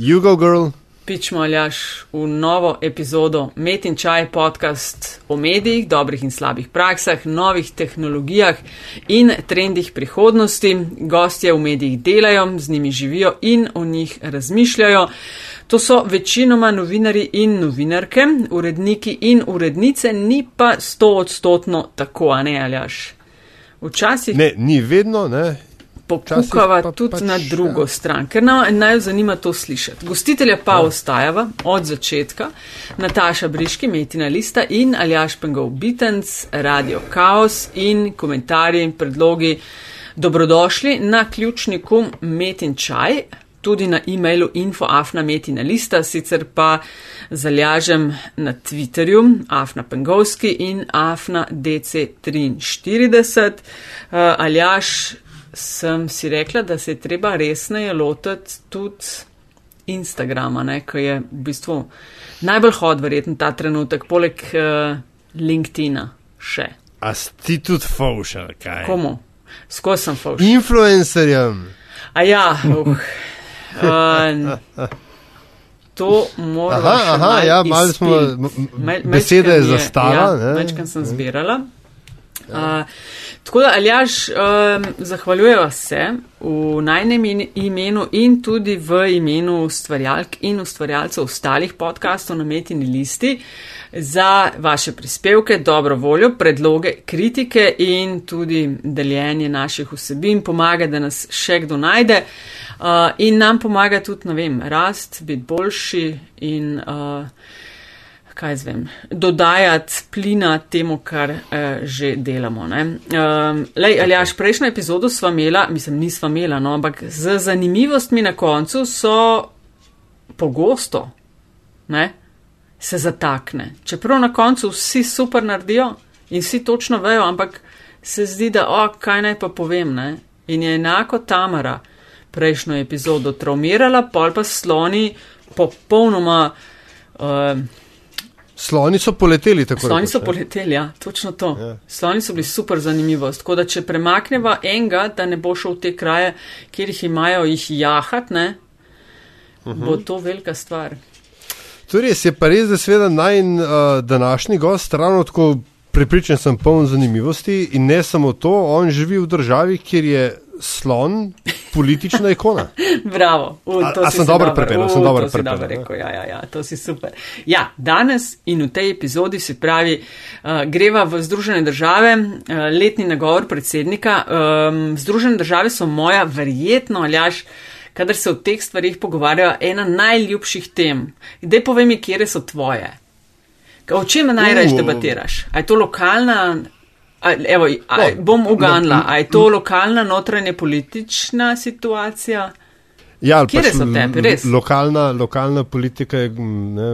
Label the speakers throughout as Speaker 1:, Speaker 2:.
Speaker 1: Jugo Girl.
Speaker 2: Pičmo aljaš v novo epizodo Met in Čaj podcast o medijih, dobrih in slabih praksah, novih tehnologijah in trendih prihodnosti. Gostje v medijih delajo, z njimi živijo in o njih razmišljajo. To so večinoma novinari in novinarke, uredniki in urednice, ni pa sto odstotno tako, a ne aljaš. Včasih.
Speaker 1: Ne, ni vedno, ne.
Speaker 2: Pokukava
Speaker 1: pa
Speaker 2: tudi
Speaker 1: pač,
Speaker 2: na drugo
Speaker 1: ja.
Speaker 2: stran, ker nam naj zanima to slišati. Gostitelja pa ja. ostajava od začetka, Nataša Briški, Metina Lista in Aljaš Pengov Bitens, Radio Chaos in komentarji in predlogi. Dobrodošli na ključniku Metin Čaj, tudi na e-mailu infoafna Metina Lista, sicer pa zaljažem na Twitterju Afna Pengovski in Afna DC43. Uh, Aljaš, sem si rekla, da se je treba resneje lotiti tudi Instagrama, ne, ki je v bistvu najbolj hod verjetno ta trenutek, poleg uh, LinkedIna še.
Speaker 1: A si ti tudi faušal, kaj?
Speaker 2: Komu? Skozi sem fauš.
Speaker 1: Influencerjem.
Speaker 2: A ja, uh, uh, to moramo.
Speaker 1: Aha, aha, ja, malo smo, beseda je zastala, ne.
Speaker 2: Ja, Večkrat sem zbirala. Uh, tako da, Aljaš, um, zahvaljujeva se v najnem imenu in tudi v imenu ustvarjalk in ustvarjalcev ostalih podkastov na Metini listi za vaše prispevke, dobro voljo, predloge, kritike in tudi deljenje naših vsebin. Pomaga, da nas še kdo najde uh, in nam pomaga tudi, ne vem, rast, biti boljši in. Uh, kaj zvem, dodajati plina temu, kar eh, že delamo. Um, lej, Aljaš, prejšnjo epizodo sva imela, mislim, nisva imela, no, ampak z zanimivostmi na koncu so pogosto, ne, se zatakne. Čeprav na koncu vsi super naredijo in vsi točno vejo, ampak se zdi, da, o, kaj naj pa povem, ne. In je enako Tamara prejšnjo epizodo traumirala, pol pa sloni popolnoma. Uh,
Speaker 1: Sloni so poleteli tako.
Speaker 2: Sloni
Speaker 1: rekoč,
Speaker 2: so
Speaker 1: ne.
Speaker 2: poleteli, ja, točno to.
Speaker 1: Ja.
Speaker 2: Sloni so bili super zanimivost. Tako da, če premakneva enega, da ne bo šel v te kraje, kjer jih imajo jih jahat, ne, uh -huh. bo to velika stvar.
Speaker 1: To res, je pa res, da seveda naj uh, današnji gost ravno tako prepričan sem poln zanimivosti in ne samo to, on živi v državi, kjer je slon politična ikona.
Speaker 2: Bravo, U,
Speaker 1: A-
Speaker 2: to
Speaker 1: a
Speaker 2: si
Speaker 1: sem
Speaker 2: se
Speaker 1: dobro prepeljal, sem dobro prepeljal, ne?
Speaker 2: rekel, ja, ja, ja, to si super. Ja, danes in v tej epizodi se pravi, uh, greva v Združene države, uh, letni nagovor predsednika. Um, Združene države so moja, verjetno, aljaš, kadar se o teh stvarih pogovarjajo, ena najljubših tem. Dej povej mi, kje so tvoje. O čem najraje debatiraš? A je to lokalna, a, evo, a,
Speaker 1: No,
Speaker 2: bom uganla,
Speaker 1: no,
Speaker 2: a je to lokalna notranje politična situacija?
Speaker 1: Ja,
Speaker 2: Kje so
Speaker 1: l-
Speaker 2: tebi, res?
Speaker 1: Lokalna, lokalna politika je ne,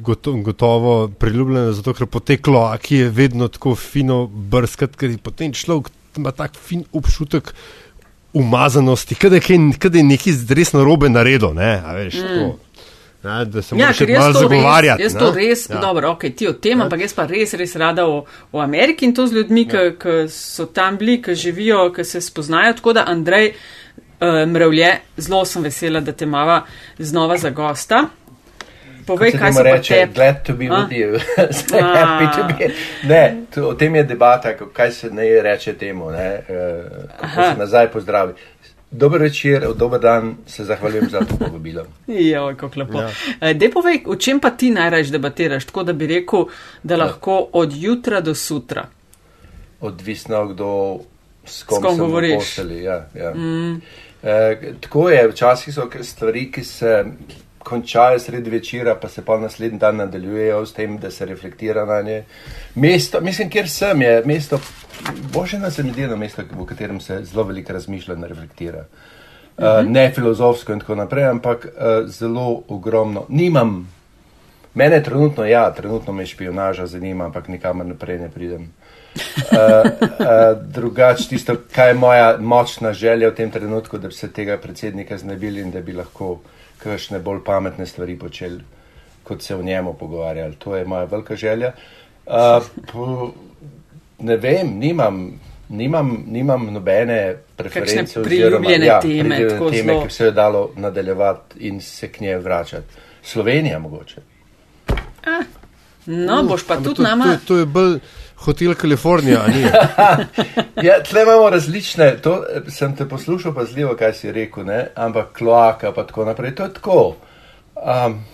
Speaker 1: gotovo, gotovo priljubljena, zato ker po tej kloaki je vedno tako fino brskati, ker potem človek ima tak fin občutek umazanosti, kada je, kada je nekaj res narobe naredil, ne, a veš, mm. tako. Ne, da se
Speaker 2: Ja,
Speaker 1: moraš
Speaker 2: ker
Speaker 1: malo
Speaker 2: jaz to res,
Speaker 1: zagovarjati.
Speaker 2: jaz
Speaker 1: ne.
Speaker 2: to res,
Speaker 1: Ja.
Speaker 2: ja. dobro, ok, ti o tem, ampak jaz pa res, res rada o, o Ameriki in to z ljudmi,
Speaker 1: Ja.
Speaker 2: ki so tam bili, ki živijo, ki se spoznajo. Tako da, Andrej uh, Mrevlje, zelo sem vesela, da te mava znova za gosta. Povej, kaj se pa
Speaker 3: reče,
Speaker 2: tebi.
Speaker 3: glad to be
Speaker 2: A?
Speaker 3: with you. So happy to be. Ne, to, o tem je debata, ko- kaj se ne reče temu, ne, uh, kako
Speaker 2: Aha.
Speaker 3: se nazaj pozdravi. Dober večer, dober dan, se zahvaljujem za to povabilo.
Speaker 2: Jo, kako lepo.
Speaker 1: Ja.
Speaker 2: Ja. Dej povej, o čem pa ti najraž debatiraš, tako da bi rekel, da lahko od jutra do sutra.
Speaker 3: Odvisno, kdo s kom,
Speaker 2: S kom govoriš.
Speaker 3: postelji, Ja, ja. Mm. E, tako je, včasih so stvari, ki se končajo sredi večera, pa se pa naslednji dan nadaljujejo s tem, da se reflektira na nje. Mesto, mislim, kjer sem, je mesto, božena se mi zdi na mesto, v katerem se zelo veliko razmišlja in reflektira. Uh, ne filozofsko in tako naprej, ampak uh, zelo ogromno. Nimam, mene trenutno, ja, trenutno me špionaža zanima, ampak nikamor naprej ne pridem. Uh, uh, drugače, tisto, kaj je moja močna želja v tem trenutku, da bi se tega predsednika znebili in da bi lahko kakšne bolj pametne stvari počeli, kot se v njemu pogovarjali. To je moja velika želja. Uh, po, ne vem, nimam, nimam, nimam nobene preference
Speaker 2: priljubljene
Speaker 3: ja,
Speaker 2: teme,
Speaker 3: teme ki bi se jo dalo nadaljevati in se k njej vračati. Slovenija mogoče.
Speaker 2: Ah, no, boš pa tudi
Speaker 1: to,
Speaker 2: nama.
Speaker 1: To, to je bolj hotel Kalifornija, ni?
Speaker 3: ja, tle imamo različne, to sem te poslušal pazljivo, kaj si rekel, ne? ampak kloaka pa tako naprej, to je tako. Um,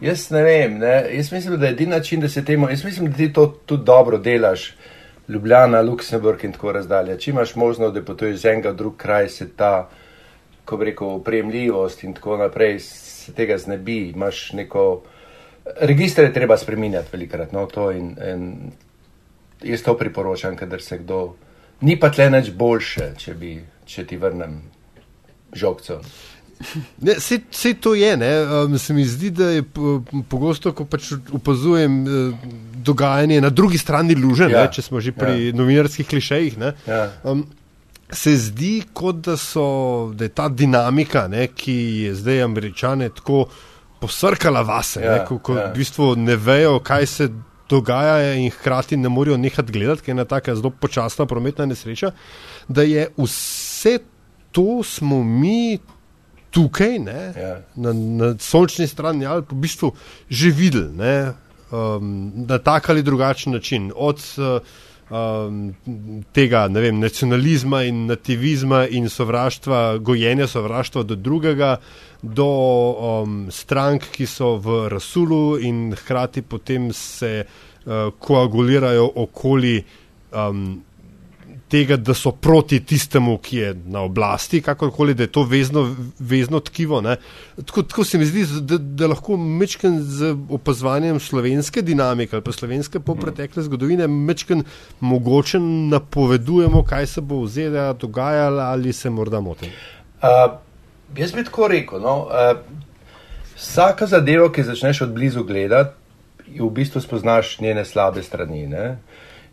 Speaker 3: jaz ne vem, ne? jaz mislim, da je edini način, da se temu, jaz mislim, da ti to tudi dobro delaš. Ljubljana, Luksemburg in tako razdalje. Če imaš možnost, da potuješ z enega v drug kraj, se ta, ko bi rekel, opremljivost in tako naprej, se tega znebi. Imaš neko, registre je treba spreminjati velikrat, no, to in, in jaz to priporočam, kadar se kdo, ni pa tle neč boljše, če bi, če ti vrnem žogco.
Speaker 1: Ne, vse, vse to je. Um, se mi zdi, da je pogosto, ko pač opazujem uh, dogajanje na drugi strani luže, ja. ne, če smo že pri ja. novinarskih klišejih. Ja. Um, se zdi, kot da, so, da je ta dinamika, ne, ki je zdaj američane tako posrkala vase, ja. ne, ko, ko ja. v bistvu ne vejo, kaj se dogaja in hkrati ne morejo nehati gledati, ker je ena taka zelo počasna prometna nesreča, da je vse to smo mi tukaj, ja. na, na sončni strani Alp, v bistvu že videli ne, um, na tak ali drugačen način. Od um, tega vem, nacionalizma in nativizma in sovraštva, gojenja sovraštva do drugega, do um, strank, ki so v Rasulu in hkrati potem se uh, koagulirajo okoli. Um, tega, da so proti tistemu, ki je na oblasti, kakorkoli, da je to vezno, vezno tkivo. Tako, tako se mi zdi, da, da lahko mečken z opazovanjem slovenske dinamike ali pa slovenske popretekle zgodovine mečken mogoče napovedujemo, kaj se bo v ZDA dogajalo ali se morda motim.
Speaker 3: Uh, jaz bi tako rekel. No, uh, vsaka zadeva, ki začneš od blizu gledati, v bistvu spoznaš njene slabe strani. Ne?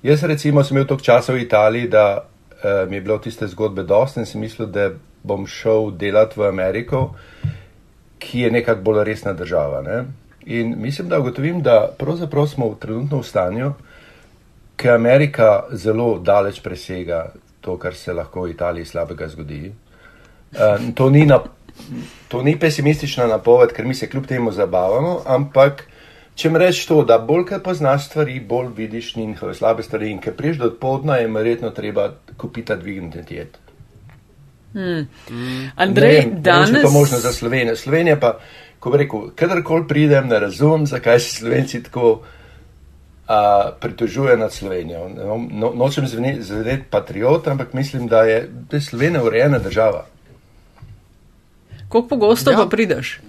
Speaker 3: Jaz, recimo, sem imel toliko časa v Italiji, da uh, mi je bilo tiste zgodbe dosti in sem mislil, da bom šel delati v Ameriko, ki je nekako bolj resna država. Ne? In mislim, da ugotovim, da pravzaprav smo v stanju, ki Amerika zelo daleč presega to, kar se lahko v Italiji slabega zgodi. Uh, to, ni na, to ni pesimistična napoved, ker mi se kljub temu zabavamo, ampak Če mi rečeš to, da bolj kaj poznaš stvari, bolj vidiš njihove slabe stvari in ker priješ do odpodna, je verjetno treba kupiti dvigniti jed.
Speaker 2: Hmm. Andrej, vem, danes.
Speaker 3: Je to možno za Slovenijo. Slovenija pa, ko bi rekel, kadarkoli pridem, ne razumem, zakaj se Slovenci tako a, pritožuje nad Slovenijo. No, no, nočem zvedeti patriot, ampak mislim, da je, da je Slovenija urejena država.
Speaker 2: Kako pogosto ja. pa prideš?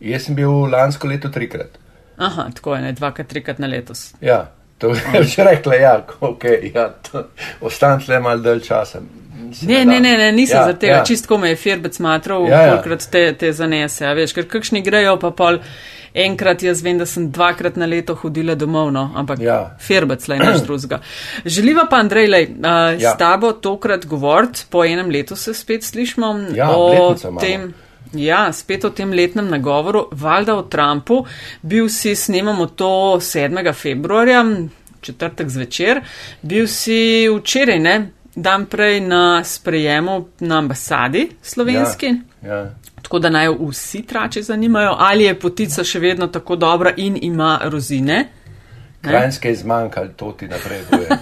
Speaker 3: Jaz sem bil lansko leto trikrat.
Speaker 2: Aha, tako je, ne dvakrat, trikrat na letos.
Speaker 3: Ja, to je že rekla, ja, ok, ja, ostane le malo dalj časa.
Speaker 2: Ne, ne, ne, ne, nisem ja, za tega, ja. čistko me je firbec matral, ja, ja. kolikrat te, te zanese, a veš, ker kakšni grejo pa pol. Enkrat jaz vem, da sem dvakrat na leto hodila domov, no, ampak ja. firbec le naš drugega. Želiva pa, Andrej, lej, uh, ja. s tabo tokrat govoriti, po enem letu se spet slišmo
Speaker 3: ja,
Speaker 2: o tem. Malo. Ja, spet o tem letnem nagovoru, valjda o Trumpu. Bil si, snemamo to 7. februarja, četrtek zvečer, bil si včeraj, ne, dan prej na sprejemu na ambasadi slovenski. Ja, ja. Tako da naj vsi trači zanimajo, ali je potica še vedno tako dobra in ima rozine.
Speaker 3: Krajinske je zmanjkalo, to ti naprej boje.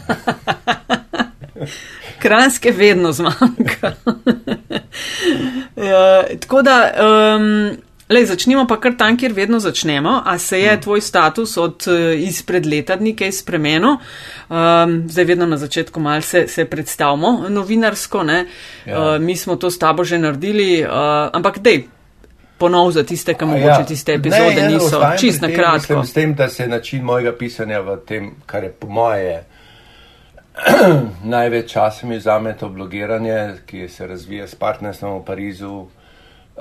Speaker 2: Kranske vedno zmanjka. ja, tako da, um, lej, začnimo pa kar tam, kjer vedno začnemo. A se je hmm. tvoj status od uh, izpred leta dni kaj spremenil? Um, zdaj vedno na začetku mal se, se predstavimo novinarsko, ja. uh, mi smo to s tabo že naredili, uh, ampak dej. Ponov za tiste, ki mogoče ja. tiste epizode ne, niso, čist na kratko.
Speaker 3: S tem, da se način mojega pisanja v tem, kar je po moje največ časa mi vzame to blogiranje, ki se razvija s partnerstvom v Parizu.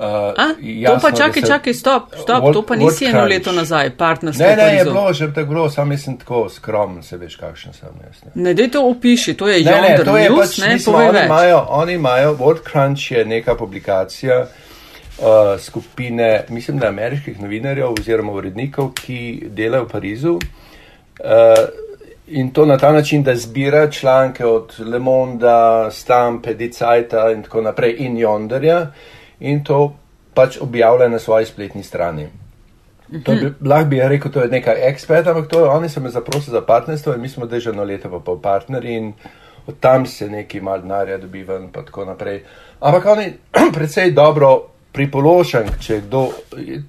Speaker 2: Uh, A, jasno, to pa čakaj, čakaj, stop, stop, World, to pa nisi eno leto nazaj, partnerstvo.
Speaker 3: Ne, ne, je bilo že tako bilo, sam mislim tako skromen, se veš, kakšen sem jaz.
Speaker 2: Ne, ne dej to opiši, to je Yonder ne, to je News, pač, ne, mislim,
Speaker 3: oni
Speaker 2: več.
Speaker 3: Imajo, oni imajo, World Crunch je neka publikacija uh, skupine, mislim, da ameriških novinarjev oziroma urednikov, ki delajo v Parizu. Uh, in to na ta način, da zbira članke od Le Monde, Stampe, Dicajta in tako naprej in Jonderja in to pač objavlja na svoji spletni strani. To bi, lahko bi rekel, to je nekaj ekspert, ampak to je, oni so me zaprosili za partnerstvo in mi smo držali leto pa pol partnerji in od tam se neki mal denarja dobiva in tako naprej. Ampak oni predvsej dobro pripoložen, če je kdo,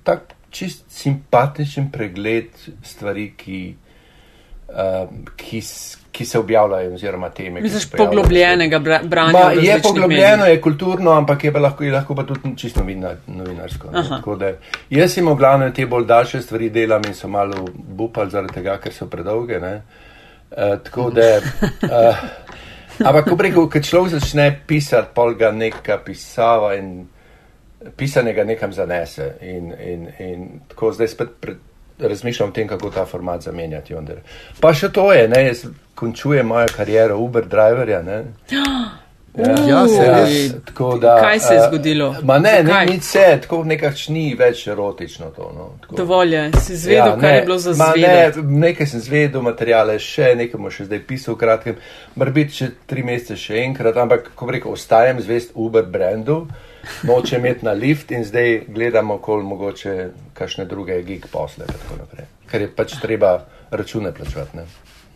Speaker 3: tak čist simpatičen pregled stvari, ki, uh, ki, ki se objavljajo, oziroma teme.
Speaker 2: Misliš poglobljenega branja?
Speaker 3: Ma, je poglobljeno, medij. je kulturno, ampak je pa lahko, je lahko pa tudi čisto novinar, novinarsko. Da, jaz sem v glavnem te bolj daljše stvari delam in so malo bupal zaradi tega, ker so predolge. Uh, tako da. Uh, ampak, ko preko, kad človek začne pisati, pol ga neka pisava in pisanega nekam zanese. In, in, in tako zdaj spet pred, razmišljam o tem, kako ta format zamenjati. Onder. Pa še to je, ne, jaz končujem mojo kariero Uber driverja. Ne.
Speaker 1: Ja, ja, se
Speaker 2: ja, da, kaj se je uh, zgodilo?
Speaker 3: Ma ne, ne, nič se, tako nekakš ni več erotično to. No,
Speaker 2: Dovolj je, si zvedel, ja, kaj ne, je bilo za zvedel.
Speaker 3: Ne, nekaj sem zvedel, materijale še, nekaj mu še zdaj pisal v kratkem, mora biti še tri mesece še enkrat, ampak, ko rekel, ostajam zvest Uber brandu. Uh, noče imeti na lift in zdaj gledamo, kol mogoče kakšne druge gig posle. Ker je pač treba račune plačevati.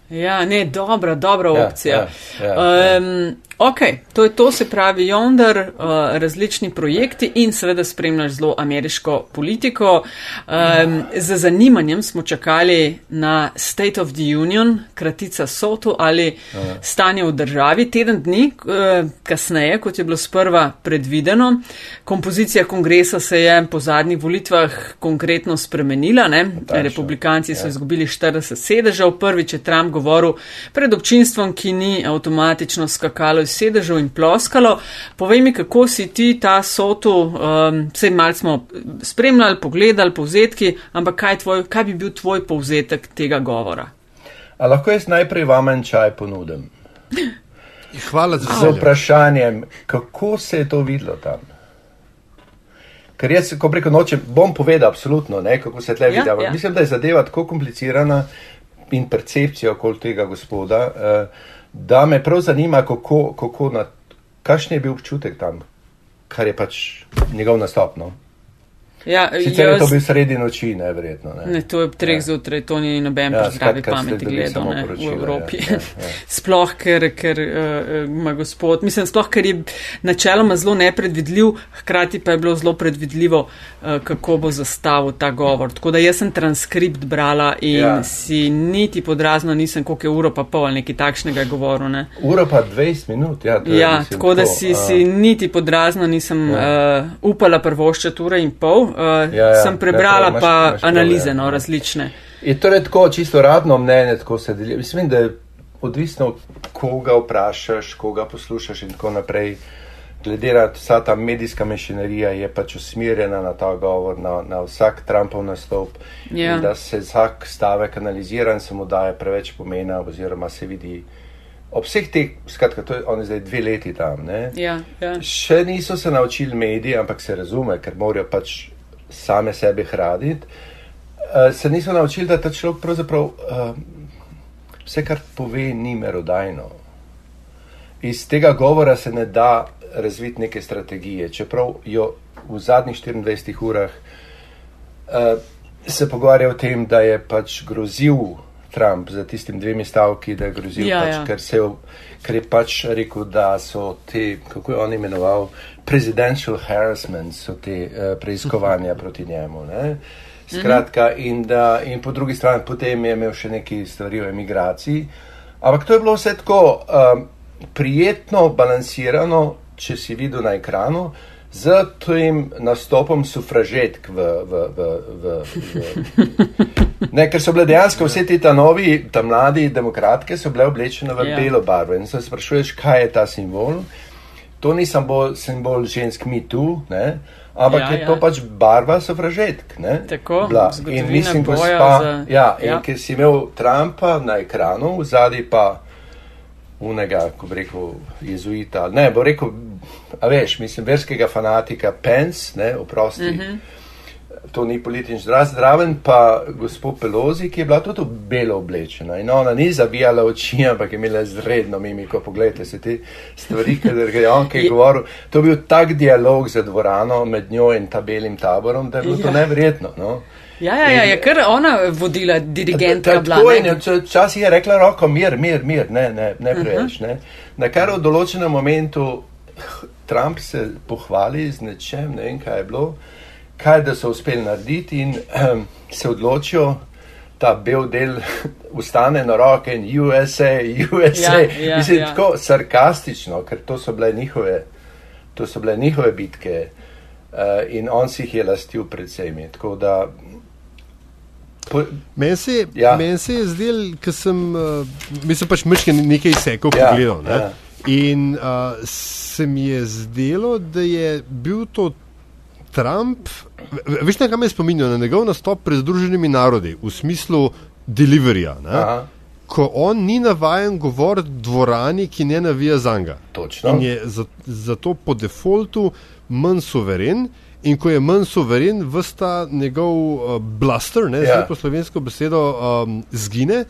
Speaker 2: Ja, ne, dobra, dobra ja, opcija. Ja, ja, um, ja. Ok, to je to, se pravi Yonder, uh, različni projekti in seveda spremljaš zelo ameriško politiko. Um, z zanimanjem smo čakali na State of the Union, kratica SOTU ali stanje v državi. Teden dni uh, kasneje, kot je bilo sprva predvideno, kompozicija kongresa se je po zadnjih volitvah konkretno spremenila. Republikanci so ja. izgubili 40 sedežev, prvič je Trump govoril pred občinstvom, ki ni avtomatično skakalo iz sedežev in ploskalo. Povej mi, kako si ti ta sotu, um, vse mal smo spremljali, pogledali, povzetki, ampak kaj, tvoj, kaj bi bil tvoj povzetek tega govora?
Speaker 3: A lahko jaz najprej vam en čaj ponudim?
Speaker 1: Hvala za
Speaker 3: vse. Z vprašanjem, kako se je to videlo tam? Ker jaz, ko preko noče, bom povedal absolutno, ne, kako se tle ja, vidi. Ja. Mislim, da je zadeva tako komplicirana in percepcija okoli tega gospoda. Uh, da me prav zanima, kako, kako na, kakšen je bil občutek tam, kar je pač njegov nastop. No?
Speaker 2: Ja,
Speaker 3: Sicer jaz, je to bil sredi noči, ne verjetno. Ne.
Speaker 2: Ne, to je ob treh ja. zjutraj, to ni noben ja, zdravi pameti gledal ne, v ja, Evropi. Ja, ja. sploh, ker, ker uh, ima gospod, mislim, sploh, ker je načeloma zelo nepredvidljiv, hkrati pa je bilo zelo predvidljivo, uh, kako bo zastavil ta govor. Tako da jaz sem transkript brala in ja. si niti podrazno nisem, koliko je uro pa pol nekaj takšnega govoru. Ne.
Speaker 3: Uro pa 20 minut, ja.
Speaker 2: Ja, tako da si, si niti podrazno nisem ja. uh, upala prvoščati ure in pol uh, ja, ja, sem prebrala ne, pa imaš, analize no, različne.
Speaker 3: Je torej tako čisto radno mnenje, tako se deli. Mislim, da je odvisno, koga vprašaš, koga poslušaš in tako naprej. Glede na vsa ta medijska mašinerija je pač usmerjena na ta govor, na, na vsak Trumpov nastop, ja. da se vsak stavek analizira in se mu daje preveč pomena oziroma se vidi. Ob vseh teh, skratka, to je on zdaj dve leti tam,
Speaker 2: ja, ja.
Speaker 3: še niso se naučili mediji, ampak se razume, ker morajo pač same sebe hraniti, uh, se niso naučili, da ta človek pravzaprav uh, vse, kar pove, ni merodajno. Iz tega govora se ne da razviti neke strategije, čeprav jo v zadnjih 24 urah uh, se pogovarja o tem, da je pač grozil Trump za tistim dvemi stavki, da je grozil, ja, pač, ja. Ker, se, ker je pač rekel, da so te, kako je on imenoval, presidential harassment, so te uh, preiskovanja proti njemu. Ne? Skratka, in, da, in po drugi strani potem je imel še nekaj stvari o emigraciji. Ampak to je bilo vse tako um, prijetno, balansirano, če si videl na ekranu, z tem nastopom sufražetk v. v, v, v, v ne, ker so bile dejansko vse te ta novi, ta mladi demokratke, so bile oblečene v yeah. Ja. belo barvo. In se sprašuješ, kaj je ta simbol to ni samo simbol žensk mi tu, ne? ampak ja, je ja. to pač barva sovražetk.
Speaker 2: Tako,
Speaker 3: in mislim, gospa, za... ja, ja. in ker si imel Trumpa na ekranu, zadaj pa unega, ko bi rekel, jezuita, ne, bo rekel, a veš, mislim, verskega fanatika Pence, ne, oprosti. Mm -hmm. to ni politični zraz, zraven pa gospod Pelozi, ki je bila tudi belo oblečena in ona ni zabijala oči, ampak je imela zredno mimiko. Poglejte se te stvari, ki je on kaj govoril. To je bil tak dialog za dvorano med njo in ta belim taborom, da je bilo ja. to neverjetno. No?
Speaker 2: Ja, ja, ja, je kar ona vodila dirigenta
Speaker 3: vlade. Včasih je rekla roko, mir, mir, mir, ne, ne, ne preveč. Uh -huh. ne. Na kar v določenem momentu Trump se pohvali z nečem, ne vem, kaj je bilo kaj da so uspeli narediti in um, se odločijo, ta bel del ustane na roke in USA, USA. Ja, ja, Mislim, ja. tako sarkastično, ker to so bile njihove, to so bile njihove bitke uh, in on si jih je lastil pred vsemi.
Speaker 1: Meni se, ja. men se je zdel, ker sem, uh, mislim pač mrške nekaj sekov ja, pogledal. Ne? Ja. In uh, se mi je zdelo, da je bil to Trump, veš, kaj me spominja na njegov nastop pred Združenimi narodi v smislu deliverija. Ko on ni navaden govoriti dvorani, ki ne navija za njega. In je zato za po defaultu manj suveren. In ko je manj suveren, vsta njegov uh, blaster, ne, ja. po slovensko besedo, um, zgine,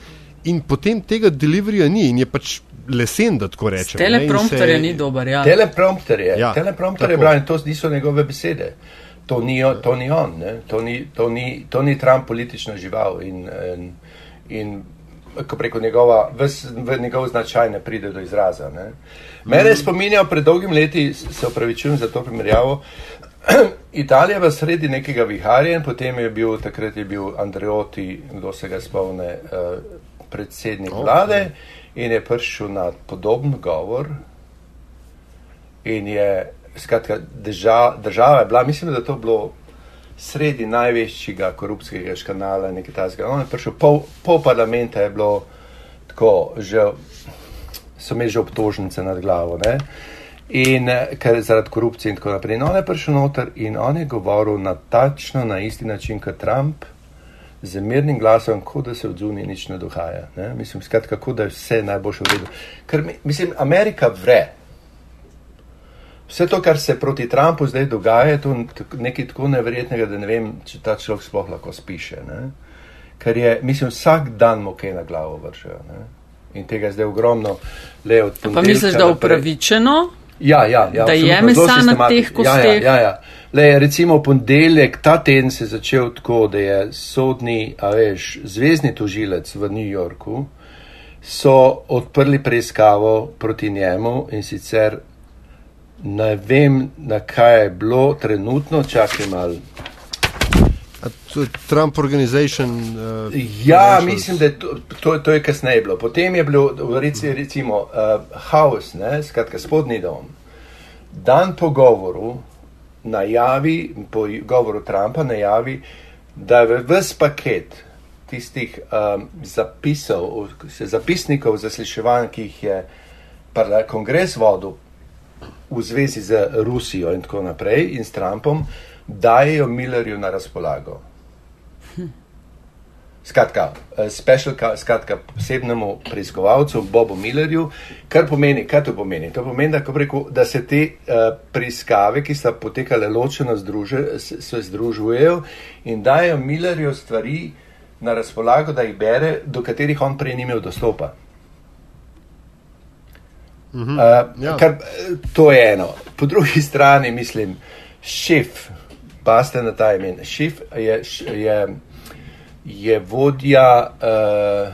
Speaker 1: in potem tega deliverija ni, in je pač lesen, da tako rečem.
Speaker 2: Teleprompter je ni dober. Ja.
Speaker 3: Teleprompter je, ja, teleprompter je branje, to niso njegove besede. To ni, to ni on, to ni, to, ni, to ni Trump politična žival in, in, in ko preko njegova, ves, v njegov značaj ne pride do izraza. Ne. Mene spominjajo pred dolgim leti, se opravičujem za to primerjavo, Italija v sredi nekega viharja in potem je bil, takrat je bil Andreoti, kdo se ga spomne, uh, predsednik okay. vlade in je prišel na podoben govor in je, skratka, država, država je bila, mislim, da to bilo sredi največjega korupcijskega škanala nekaj tajskega. On je prišel, pol, pol parlamenta je bilo tako, že, so imeli že obtožnice nad glavo, ne? In ker zaradi korupcije in tako naprej. In on je prišel noter in on je govoril na tačno, na isti način kot Trump, z mirnim glasom, kot da se od zunije nič ne dogaja. Ne? Mislim, skratka, kako da je vse najboljše v redu. Ker, mislim, Amerika vre. Vse to, kar se proti Trumpu zdaj dogaja, je nekaj tako neverjetnega, da ne vem, če ta človek sploh lahko spiše. Ne? Ker je, mislim, vsak dan mu kaj na glavo vršijo. In tega zdaj ogromno le od tega.
Speaker 2: Pa misliš, da je upravičeno?
Speaker 3: Ja, ja, ja,
Speaker 2: da je mesa na teh kosteh.
Speaker 3: Ja, ja, ja. Le, recimo, ponedeljek, ta teden se je začel tako, da je sodni, a veš, zvezdni tožilec v New Yorku, so odprli preiskavo proti njemu in sicer ne vem, na kaj je bilo trenutno, čakaj malo.
Speaker 1: Trump Organization.
Speaker 3: Uh, ja, mislim, da je to, to, to je kasneje bilo. Potem je bilo, recimo, uh, House, ne, skratka, spodnji dom. Dan po govoru, najavi, po govoru Trumpa, najavi, da je vse paket tistih um, zapisov, zapisnikov zasliševanj, ki jih je kongres vodil v zvezi z Rusijo in tako naprej in s Trumpom, dajo Millerju na razpolago. Skratka, eh, specialka, skratka, posebnemu preiskovalcu Bobu Millerju, kar pomeni, kaj to pomeni? To pomeni, da, rekel, da se te uh, preiskave, ki sta potekale ločeno, združe, se združujejo in dajo Millerju stvari na razpolago, da jih bere, do katerih on prej ni imel dostopa. Uh, ja. kar, to je eno. Po drugi strani, mislim, šef, pa ste na ta imen, šef je. je je vodja uh,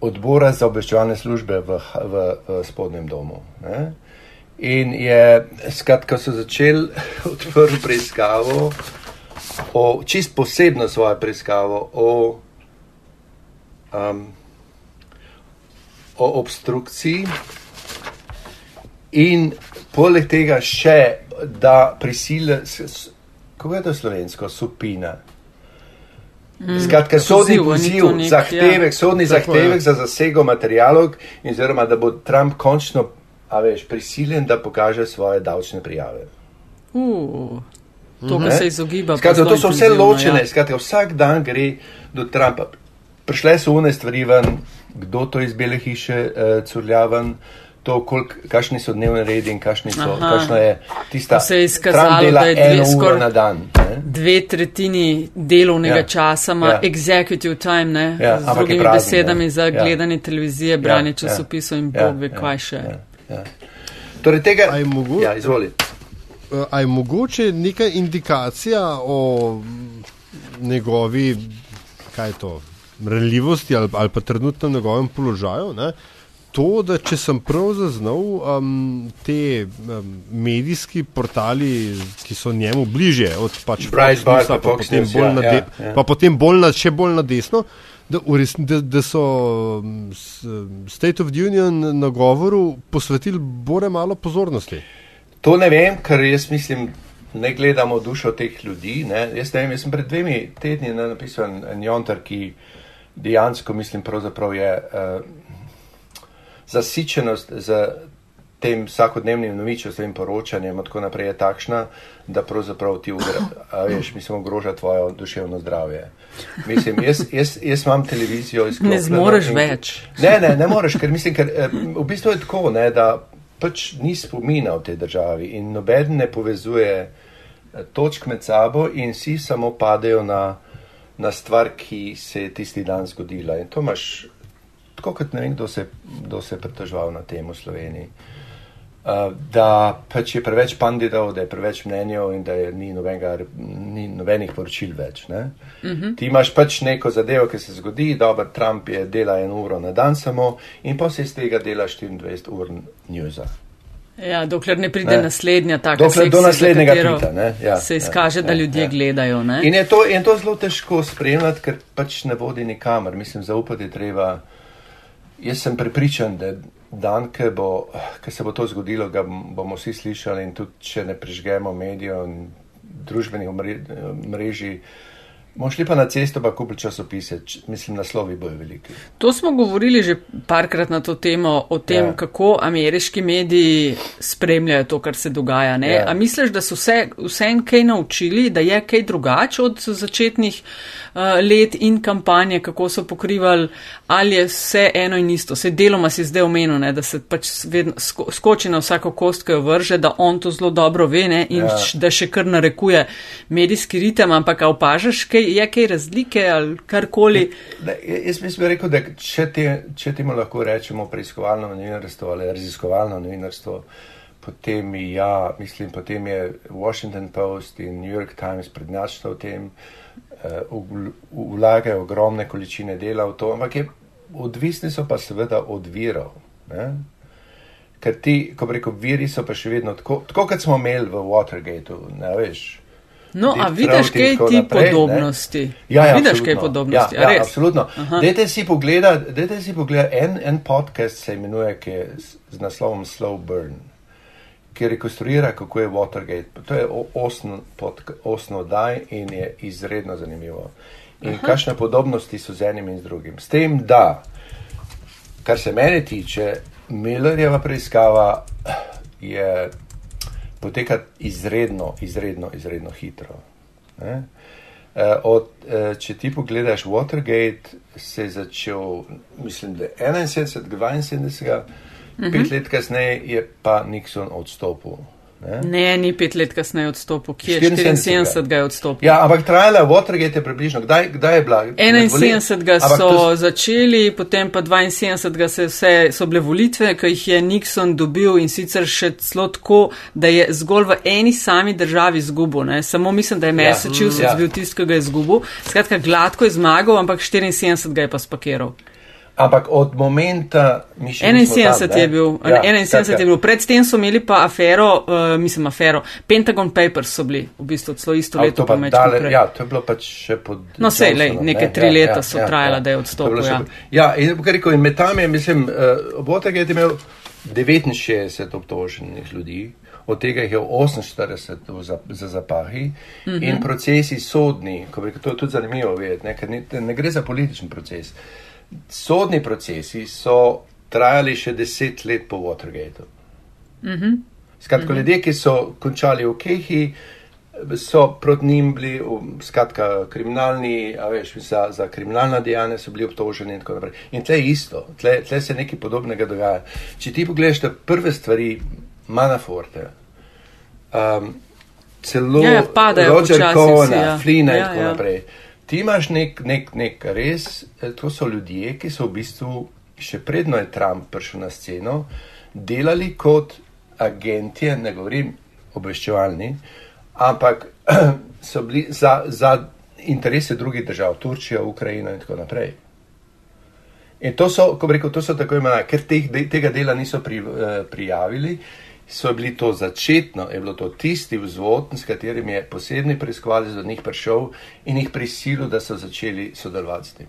Speaker 3: odbora za obveščevalne službe v, v, v spodnjem domu. Ne? In je, skratka, so začeli odprti preiskavo, o, čist posebno svojo preiskavo o, um, o obstrukciji, in poleg tega še, da prisile, kako je to slovensko, supina. Mm. Skratka, sodni poziv, zahtevek, ja. sodni zahtevek za zasego materijalov oziroma, da bo Trump končno, a veš, prisiljen, da pokaže svoje davčne prijave.
Speaker 2: Uh, to, kar se izogiba.
Speaker 3: Skratka, to so vse ločene, ja. skratka, vsak dan gre do Trumpa. Prišle so une stvari ven, kdo to iz bele hiše uh, curlja ven, to, kolik, kakšni so dnevni redi in kakšni so,
Speaker 2: Aha.
Speaker 3: kakšna je tista,
Speaker 2: Pa se je izkazalo, da je dve skoraj-
Speaker 3: na dan. Ne?
Speaker 2: Dve tretjini delovnega
Speaker 3: Ja.
Speaker 2: ja. časa ima
Speaker 3: Ja.
Speaker 2: ja. executive time, ne?
Speaker 3: Ja,
Speaker 2: z drugimi
Speaker 3: prazen,
Speaker 2: besedami
Speaker 3: ne.
Speaker 2: za
Speaker 3: Ja.
Speaker 2: gledanje televizije, branje
Speaker 3: Ja, ja.
Speaker 2: časopisov in
Speaker 3: Ja,
Speaker 2: bog ve
Speaker 3: ja,
Speaker 2: kaj še.
Speaker 3: Ja, ja. Torej, tega,
Speaker 1: je mogo-
Speaker 3: ja, izvoli.
Speaker 1: Eh, A je mogoče neka indikacija o njegovi, kaj je to, ranljivosti ali, ali pa trenutnem njegovem položaju? Ne? To, da če sem prav zaznal, um, te um, medijski portali, ki so njemu bližje, od pač Fox Newsa,
Speaker 3: pa Fox
Speaker 1: potem
Speaker 3: News, ja,
Speaker 1: na
Speaker 3: ja,
Speaker 1: de-
Speaker 3: ja.
Speaker 1: pa potem bolj na, še bolj na desno, da, res, da, da so State of the Union na govoru posvetili bore malo pozornosti.
Speaker 3: To ne vem, ker jaz mislim, ne gledamo dušo teh ljudi. Ne. Jaz ne vem, jaz sem pred dvemi tedni napisal en- en jonter, ki dejansko mislim, pravzaprav je uh, zasičenost z tem vsakodnevnim novičostnim poročanjem in tako naprej je takšna, da pravzaprav ti veš, mislim, ogroža tvoje duševno zdravje. Mislim, jaz, jaz, jaz imam televizijo izklopljeno.
Speaker 2: Ne zmoreš
Speaker 3: in-
Speaker 2: več.
Speaker 3: Ne, ne, ne moreš, ker mislim, ker eh, v bistvu je tako, ne, da pač ni spomina v tej državi in noben ne povezuje eh, točk med sabo in vsi samo padejo na, na stvar, ki se je tisti dan zgodila. In to imaš, tako kot ne vem, kdo se, kdo se je pritoževal na tem v Sloveniji. Uh, da pač je preveč panditov, da je preveč mnenjev in da je, ni, nobenega, ni nobenih poročil več. Uh -huh. Ti imaš pač neko zadevo, ki se zgodi, dober Trump je dela eno uro na dan samo in pa se iz tega dela 24 ur newsa.
Speaker 2: Ja, dokler ne pride
Speaker 3: Ne.
Speaker 2: ne. naslednja taka
Speaker 3: Dokler do
Speaker 2: sekcija, za
Speaker 3: naslednjega tvita, ne. Ja,
Speaker 2: se
Speaker 3: ja,
Speaker 2: izkaže, da
Speaker 3: ja,
Speaker 2: ljudje
Speaker 3: ja.
Speaker 2: gledajo. Ne?
Speaker 3: In je to, in to zelo težko spremljati, ker pač ne vodi nikamor. Mislim, zaupati treba. Jaz sem prepričan, da dan, ko bo, ko se bo to zgodilo, ga bomo vsi slišali in tudi, če ne prižgemo medijev in družbenih mrežij, bomo šli pa na cesto, pa kupili časopise. Mislim, naslovi bojo veliki.
Speaker 2: To smo govorili že parkrat na to temo, o tem,
Speaker 3: Ja.
Speaker 2: kako ameriški mediji spremljajo to, kar se dogaja. Ne?
Speaker 3: Ja.
Speaker 2: A misliš, da so se vsem kaj naučili, da je kaj drugače od začetnih uh, let in kampanje, kako so pokrivali, ali je vse eno in isto. Se deloma si zdaj omenil, ne? da se pač vedno sko skoči na vsako kost, ki jo vrže, da on to zelo dobro ve ne? in
Speaker 3: Ja.
Speaker 2: da še kar narekuje medijski ritem, ampak opažaš, kaj, je kaj razlike ali karkoli.
Speaker 3: Da, jaz bi rekel, da če, te, če temu lahko rečemo preiskovalno novinarstvo ali raziskovalno novinarstvo, potem, ja, mislim, potem je Washington Post in New York Times prednjačilo v tem, uh, vlagajo ogromne količine dela v to, ampak je, odvisni so pa seveda od virov. Ne? Ker ti, ko rekel, viri so pa še vedno tako, tako kot smo imeli v Watergateu, ne veš.
Speaker 2: No, a vidiš kaj ti
Speaker 3: naprej, ne.
Speaker 2: podobnosti?
Speaker 3: Ja, ja,
Speaker 2: vidiš kaj podobnosti?
Speaker 3: Ja, ja, absolutno.
Speaker 2: Aha.
Speaker 3: Dajte si pogledati, dajte si pogledati en, en podcast, se imenuje, ki je z, naslovom Slow Burn, ki rekonstruira, kako je Watergate. To je osno, podka- osno oddaj in je izredno zanimivo. In Aha. kakšne podobnosti so z enim in z drugim. S tem, da, kar se mene tiče, Millerjeva preiskava je poteka izredno, izredno, izredno hitro. Ne? Eh, Od, eh, če ti pogledaš Watergate, se je začel, mislim, da je 71, 72, pet let kasneje je pa Nixon odstopil. Ne?
Speaker 2: Ne, ni pet let kasneje odstopil, ki je
Speaker 3: 74.
Speaker 2: 74 ga je odstopil.
Speaker 3: Ja, ampak trajala Watergate je približno, kdaj, kdaj je bila? Med voli-
Speaker 2: 71 ga so
Speaker 3: to
Speaker 2: začeli, potem pa 72 se vse, so bile volitve, ki jih je Nixon dobil in sicer še celo tako, da je zgolj v eni sami državi izgubil. Ne? Samo mislim, da je Massachusetts
Speaker 3: ja.
Speaker 2: ja. bil tisti, ki ga je izgubil. Skratka, gladko je zmagal, ampak 74 ga je pa spakiral.
Speaker 3: Ampak od momenta, še nismo
Speaker 2: 71
Speaker 3: tam,
Speaker 2: je bil,
Speaker 3: Ja,
Speaker 2: 71
Speaker 3: skratka.
Speaker 2: je bil. Predtem so imeli pa afero, uh, mislim afero, Pentagon Papers so bili, v bistvu celo isto
Speaker 3: A,
Speaker 2: leto
Speaker 3: to pa dale, ja, to je bilo pač še pod.
Speaker 2: No, sej, lej, neke
Speaker 3: ne?
Speaker 2: tri leta so trajala, da je
Speaker 3: To
Speaker 2: odstopil, ja.
Speaker 3: Ja, in rekel, in med tam je, mislim, uh, Watergate je imel 69 obtoženih ljudi, od tega jih je 48 v za, za zapahi mm
Speaker 2: Mhm.
Speaker 3: -hmm. in procesi sodni, ko rekel, to je tudi zanimivo vedeti, ne, ker ne, ne gre za političen proces. Sodni procesi so trajali še deset let po Watergateu.
Speaker 2: Mhm.
Speaker 3: Skratka, mm -hmm. ljudje, ki so končali v Kehi, so proti njim bili, skratka, kriminalni, veš, za, za kriminalna dejanja so bili obtoženi in tako naprej. In tle je isto, tle, tle se nekaj podobnega dogaja. Če ti pogledaš te prve stvari, Manaforte, um, celo
Speaker 2: Ja, ja, padajo
Speaker 3: Roger Cohna,
Speaker 2: vsi, ja.
Speaker 3: Flina in
Speaker 2: Ja,
Speaker 3: tako
Speaker 2: ja.
Speaker 3: naprej. Ti imaš nek, nek, nek res, eh, to so ljudje, ki so v bistvu, še predno je Trump prišel na sceno, delali kot agentje, ne govorim obveščevalni, ampak so bili za, za interese drugih držav, Turčija, Ukrajina in tako naprej. In to so, ko rekel, to so tako imenovane, ker teh, tega dela niso pri, eh, prijavili, so bili to začetno, je bilo to tisti vzvod, s katerim je posebni preiskovalec do njih prišel in jih prisilil, da so začeli sodelovati s tem.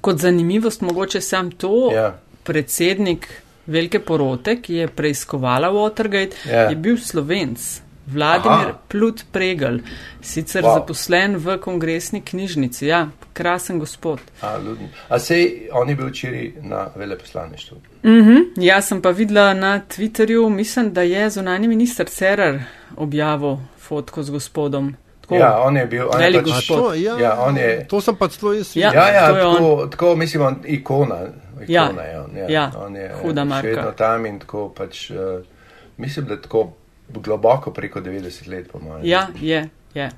Speaker 2: Kot zanimivost, mogoče sam to,
Speaker 3: Ja.
Speaker 2: predsednik velike porote, ki je preiskovala Watergate,
Speaker 3: Ja.
Speaker 2: je bil slovenc. Vladimir
Speaker 3: Aha.
Speaker 2: Plut Pregel, sicer
Speaker 3: Wow.
Speaker 2: zaposlen v kongresni knjižnici. Ja, krasen gospod.
Speaker 3: A, ludni. A sej, on je bil včeraj na veleposlaništvu.
Speaker 2: Mhm, jaz sem pa videla na Twitterju, mislim, da je zunani minister Cerar objavil fotko z gospodom. Tako,
Speaker 3: Ja, on je bil, on je pač,
Speaker 2: gospod.
Speaker 1: to, ja,
Speaker 3: Ja, on je-
Speaker 1: to sem pa celo jaz
Speaker 2: Ja.
Speaker 3: Ja, ja tako, tako mislim, on, ikona.
Speaker 2: Ja,
Speaker 3: ikona je on, ja.
Speaker 2: ja,
Speaker 3: on je
Speaker 2: huda marka.
Speaker 3: Še vedno tam in tako pač, uh, mislim, da tako globoko preko 90 let, po mojem.
Speaker 2: Ja, je, je.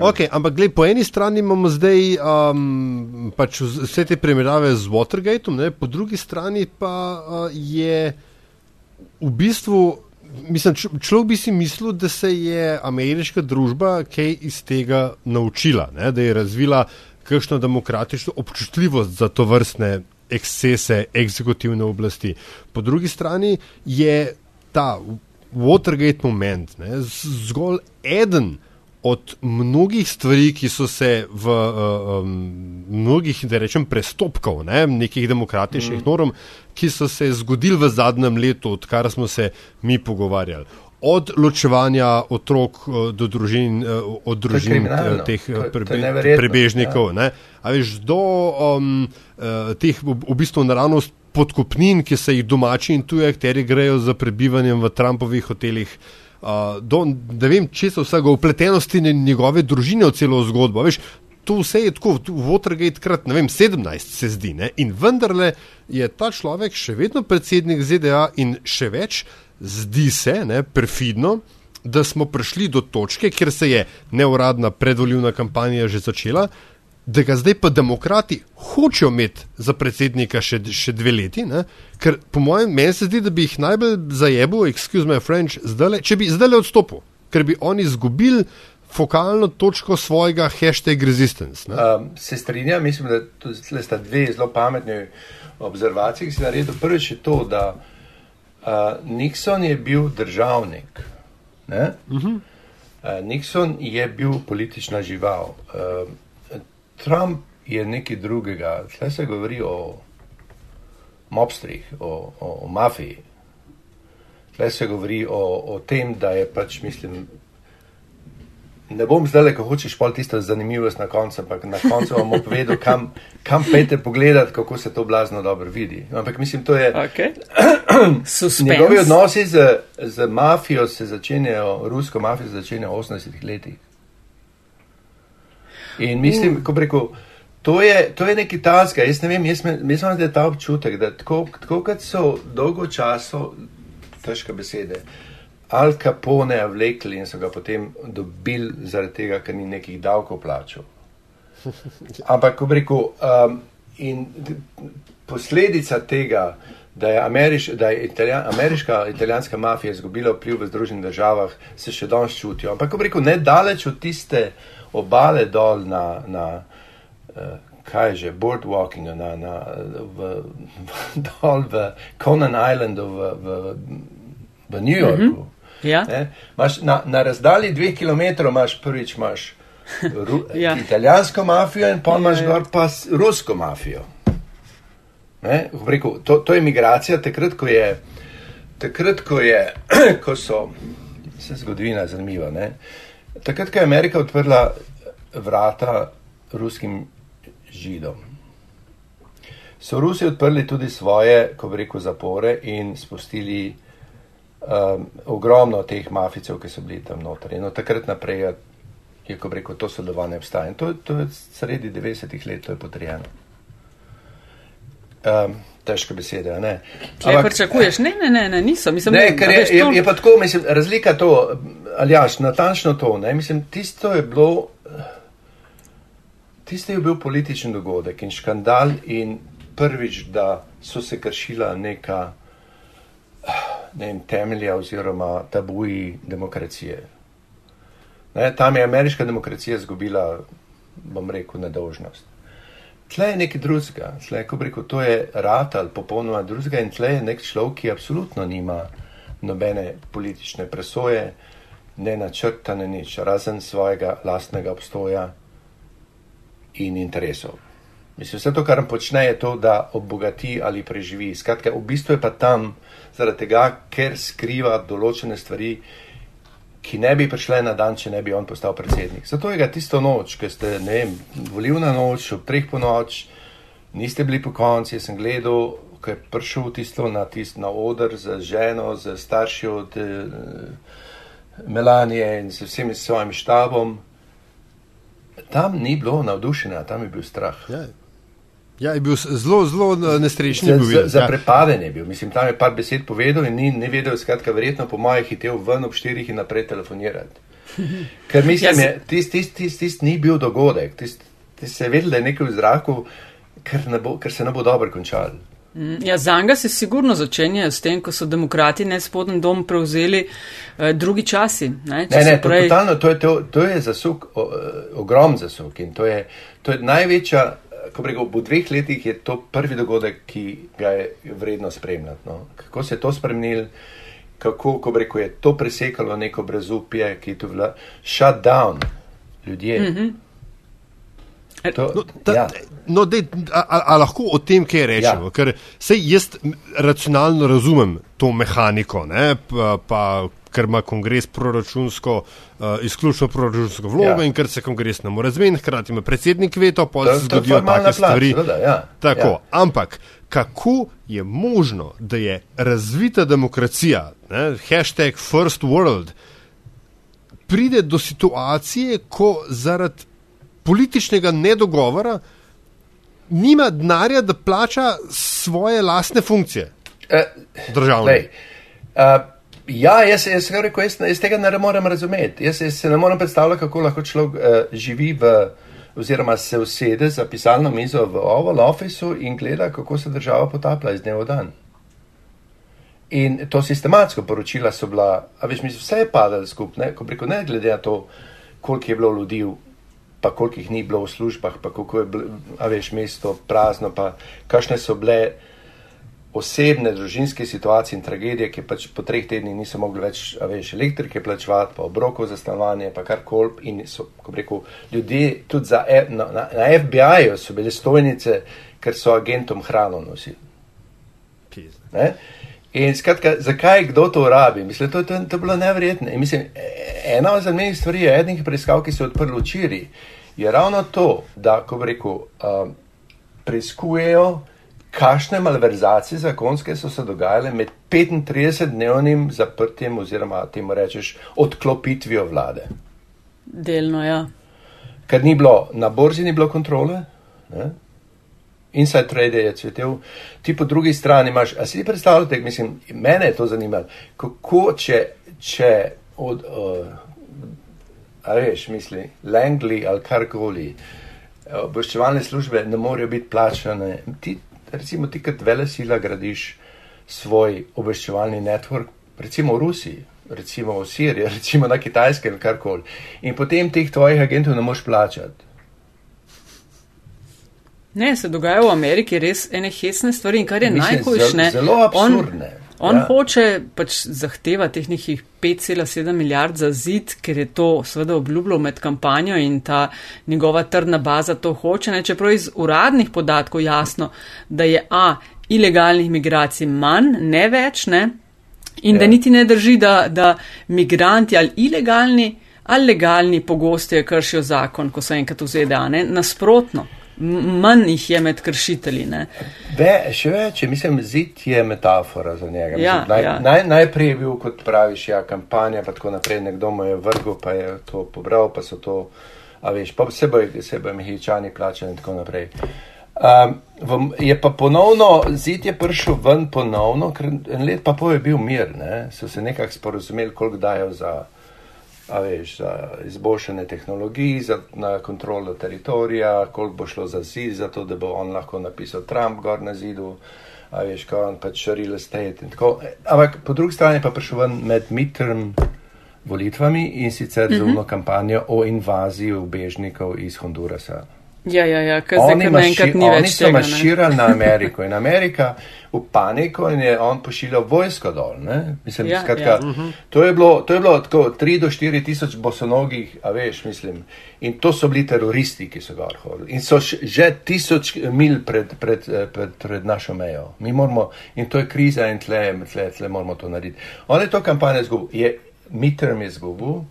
Speaker 1: Okay, ampak gled, po eni strani imamo zdaj um, pač vse te primerjave z Watergateom, ne, po drugi strani pa uh, je v bistvu, mislim, človek bi si mislil, da se je ameriška družba kaj iz tega naučila, ne, da je razvila kakšno demokratično občutljivost za to vrstne ekscese eksekutivne oblasti. Po drugi strani je ta Watergate moment ne, zgolj eden od mnogih stvari, ki so se v um, mnogih, da rečem, prestopkov, ne, nekih demokratičnih mm. norm, ki so se zgodili v zadnjem letu, odkar smo se mi pogovarjali. Od ločevanja otrok eh, do družin, eh, od družin eh, teh
Speaker 3: To
Speaker 1: eh,
Speaker 3: to
Speaker 1: prebe,
Speaker 3: neverjetno,
Speaker 1: prebežnikov, ja. ne, a veš, do um, teh v bistvu naravnost podkupnin, ki se jih domači in tuji akteri grejo za prebivanjem v Trumpovih hotelih. Uh, do, da vem, če so vsega upletenosti nje- njegove družine v celo zgodbo. Veš, to vse je tako, Watergate krat, ne vem, 17 se zdi. Ne? In vendarle je ta človek še vedno predsednik ZDA in še več, zdi se, ne, perfidno, da smo prišli do točke, kjer se je neuradna predvoljivna kampanja že začela, da ga zdaj pa demokrati hočejo imeti za predsednika še, še dve leti, ne? ker po mojem meni se zdi, da bi jih najbolj zajebil, excuse my French, zdajle, če bi zdaj odstopil, ker bi oni izgubili fokalno točko svojega hashtag resistance. Ne?
Speaker 3: Um, se strinjam, mislim, da sta dve zelo pametni observaciji, ki si naredil. Prvič je to, da uh, Nixon je bil državnik. Uh -huh. uh, Nixon je bil politična žival. Uh, Trump je nekaj drugega. Tle se govori o mobstrih, o, o, o mafiji. Tle se govori o, o tem, da je pač, mislim, Ne bom zdaj le, ko hočeš pol tisto zanimivost na koncu, ampak na koncu vam bom povedal, kam, kam pete pogledati, kako se to blazno dobro vidi. Ampak mislim, to je.
Speaker 2: Okay.
Speaker 3: Njegovi odnosi z, z mafijo se začenjajo, rusko mafijo se začenjajo v 80-ih letih. In mislim, ko preko. To je, to je nekaj taska, jaz ne vem, jaz mislim, da je ta občutek, da tako, tako kot so dolgo časa, težke besede, Al Capone vlekli in so ga potem dobili zaradi tega, ker ni nekih davkov plačal. Ampak, ko rekel, um, in posledica tega, da je, Ameriš, da je Italija, ameriška italijanska mafija izgubila vpliv v Združenih državah, se še danes čutijo. Ampak, ko rekel, ne daleč od tiste obale dol na, na uh, kaj že, boardwalking, na, na, v, v, dol v Conan Islandu v, v, v New Yorku. Mm -hmm.
Speaker 2: Ja.
Speaker 3: Maš, na, na razdalji dveh kilometrov imaš prvič imaš ru, ja. italijansko mafijo in pa imaš ja, ja. gor pa rusko mafijo. Ne, rekel, to, to je migracija takrat, ko je, takrat, ko, je ko so, se zgodovina zanimiva, ne? Takrat, ko je Amerika odprla vrata ruskim židom. So Rusi odprli tudi svoje, ko bi rekel, zapore in spustili um, ogromno teh maficev, ki so bili tam noter. In od takrat naprej je, je ko rekel, to sodelovanje obstaja. In to, to je sredi 90-ih let, to je potrjeno. Um, težke besede, ne.
Speaker 2: Če pričakuješ, ne, ne, ne, ne, nisem. Mislim,
Speaker 3: ne, ker je, je, je pa tako, mislim, razlika to, ali jaš, natančno to, ne, mislim, tisto je bilo, tisto je bil političen dogodek in škandal in prvič, da so se kršila neka, ne vem, temelja oziroma tabuji demokracije. Ne, tam je ameriška demokracija zgubila, bom rekel, nedožnost. Tle je nekaj drugega, tle, ko rekel, to je rat ali popolnoma drugega in tle je nek človek, ki absolutno nima nobene politične presoje, ne načrta, ne nič, razen svojega lastnega obstoja in interesov. Mislim, vse to, kar počne, je to, da obogati ali preživi. Skratka, v bistvu je pa tam zaradi tega, ker skriva določene stvari, ki ne bi prišle na dan, če ne bi on postal predsednik. Zato je ga tisto noč, ki ste, ne vem, volilna noč, ob treh po noč, niste bili po konci, jaz sem gledal, ko je prišel tisto na, tist, na oder z ženo, z starši od eh, Melanije in z vsemi svojim štabom. Tam ni bilo navdušenja, tam je bil strah.
Speaker 1: Ja. Ja, je bil zelo, zelo nesrečen.
Speaker 3: Za, za, za ja. prepaden je bil. Mislim, tam je par besed povedal in ni ne vedel, skratka, verjetno po mojih hitel ven ob štirih in naprej telefonirati. Ker mislim, da tisti tist, tist, tist ni bil dogodek, tisti tist se je vedel, da je nekaj v zraku, ker, ne bo, ker se ne bo dobro končal.
Speaker 2: Mm, ja, za njega se sigurno začenja s tem, ko so demokrati ne spodnji dom prevzeli eh, drugi časi.
Speaker 3: Ne, ne, ne prej... to, totalno, to, je, to, to je zasuk, o, ogrom zasuk in to je, to je največja ko rekel, v dveh letih je to prvi dogodek, ki ga je vredno spremljati. No. Kako se je to spremenilo, kako ko rekel, je to presekalo neko brezupje, ki je tu vla, shut down ljudje. Mm -hmm.
Speaker 1: To, no, ta, ja. no, dej, a, a, lahko o tem kaj rečemo? Ja. Ker jaz racionalno razumem to mehaniko, ne, pa, pa ker ima kongres proračunsko, uh, izključno proračunsko vlogo ja. in ker se kongres ne more zmeniti, hkrati ima predsednik veto, pa se zgodijo take stvari.
Speaker 3: Plata, ja.
Speaker 1: Tako, ja. ampak kako je možno, da je razvita demokracija, ne, hashtag first world, pride do situacije, ko zaradi političnega nedogovora nima denarja, da plača svoje lastne funkcije. Uh, Državne.
Speaker 3: Ja, jaz, jaz, rekel, jaz, jaz tega ne morem razumeti. Jaz, jaz se ne morem predstavljati, kako lahko človek uh, živi v, oziroma se usede za pisalno mizo v Oval Officeu in gleda, kako se država potaplja iz dneva v dan. In to sistematsko poročila so bila, a veš, mi vse je padalo skupaj, ko preko ne glede na to, koliko je bilo ljudi, pa koliko jih ni bilo v službah, pa kako je bilo, a veš, mesto prazno, pa kakšne so bile osebne, družinske situacije in tragedije, ki pač po treh tednih niso mogli več veš, elektrike plačevati, pa obrokov za stanovanje, pa kar koli. In so, ko rekel, ljudje tudi za, na, na, na FBI-ju so bile stojnice, ker so agentom hrano nosili. In skratka, zakaj kdo to rabi? Mislim, to, to, to je bilo nevrjetno. Mislim, ena od zanimivih stvari je, ednih preiskav, ki so odprli včeraj, je ravno to, da, ko rekel, um, preiskujejo kakšne malverzacije zakonske so se dogajale med 35-dnevnim zaprtjem oziroma temu rečeš odklopitvijo vlade.
Speaker 2: Delno, ja.
Speaker 3: Ker ni bilo na borzi, ni bilo kontrole. Ne? Inside trade je cvetel, ti po drugi strani imaš, a si ti predstavljate, mislim, mene je to zanimalo, kako če, če od, uh, a veš, misli, Langley ali karkoli, obveščevalne službe ne morejo biti plačane, ti recimo ti kot vele sila gradiš svoj obveščevalni network, recimo v Rusiji, recimo v Siriji, recimo na Kitajskem, karkoli. In potem teh tvojih agentov ne moš plačati.
Speaker 2: Ne, se dogajajo v Ameriki res ene hesne stvari in kar je najhujše.
Speaker 3: Zelo absurdne.
Speaker 2: On, On ja. hoče pač zahteva teh nekih 5,7 milijard za zid, ker je to seveda obljubljal med kampanjo in ta njegova trdna baza to hoče, ne, čeprav iz uradnih podatkov jasno, da je A, ilegalnih migracij manj, ne več, ne, in ja. da niti ne drži, da, da migranti ali ilegalni ali legalni pogosteje kršijo zakon, ko so enkrat v ZDA, ne, nasprotno. Manj jih je med kršitelji.
Speaker 3: Ve, še več, mislim, zid je metafora za njega.
Speaker 2: Ja,
Speaker 3: mislim, naj,
Speaker 2: ja.
Speaker 3: naj, najprej je bil, kot praviš, ja, kampanja, pa tako naprej, nekdo mu je vrgel, pa je to pobral, pa so to, a veš, pa se bojo, se bojo mehičani plačali in tako naprej. Um, v, je pa ponovno, zid je prišel ven ponovno, ker en let pa pol je bil mir, ne? so se nekako sporozumeli, koliko dajo za, veš, za izboljšanje tehnologij, za na kontrolo teritorija, koliko bo šlo za zid, za to, da bo on lahko napisal Trump gor na zidu, a veš, ko on pač real estate in tako. Ampak po drugi strani pa prišel ven med midterm volitvami in sicer z umno kampanjo o invaziji ubežnikov iz Hondurasa.
Speaker 2: Ja, ja, ja, ker zdaj kar naenkrat ni
Speaker 3: oni
Speaker 2: več
Speaker 3: so
Speaker 2: tega. ne.
Speaker 3: marširali na Ameriko in Amerika v paniko in je on pošiljal vojsko dol. Ne? Mislim,
Speaker 2: Ja,
Speaker 3: skratka,
Speaker 2: ja.
Speaker 3: to, je bilo, to je bilo tako 3 do 4 tisoč bosonogih, a veš, mislim. In to so bili teroristi, ki so gor hodili. In so že tisoč mil pred, pred, eh, pred, pred našo mejo. Mi moramo, in to je kriza in tle, tle, tle moramo to narediti. On je to kampanjo izgubil, je midterm izgubil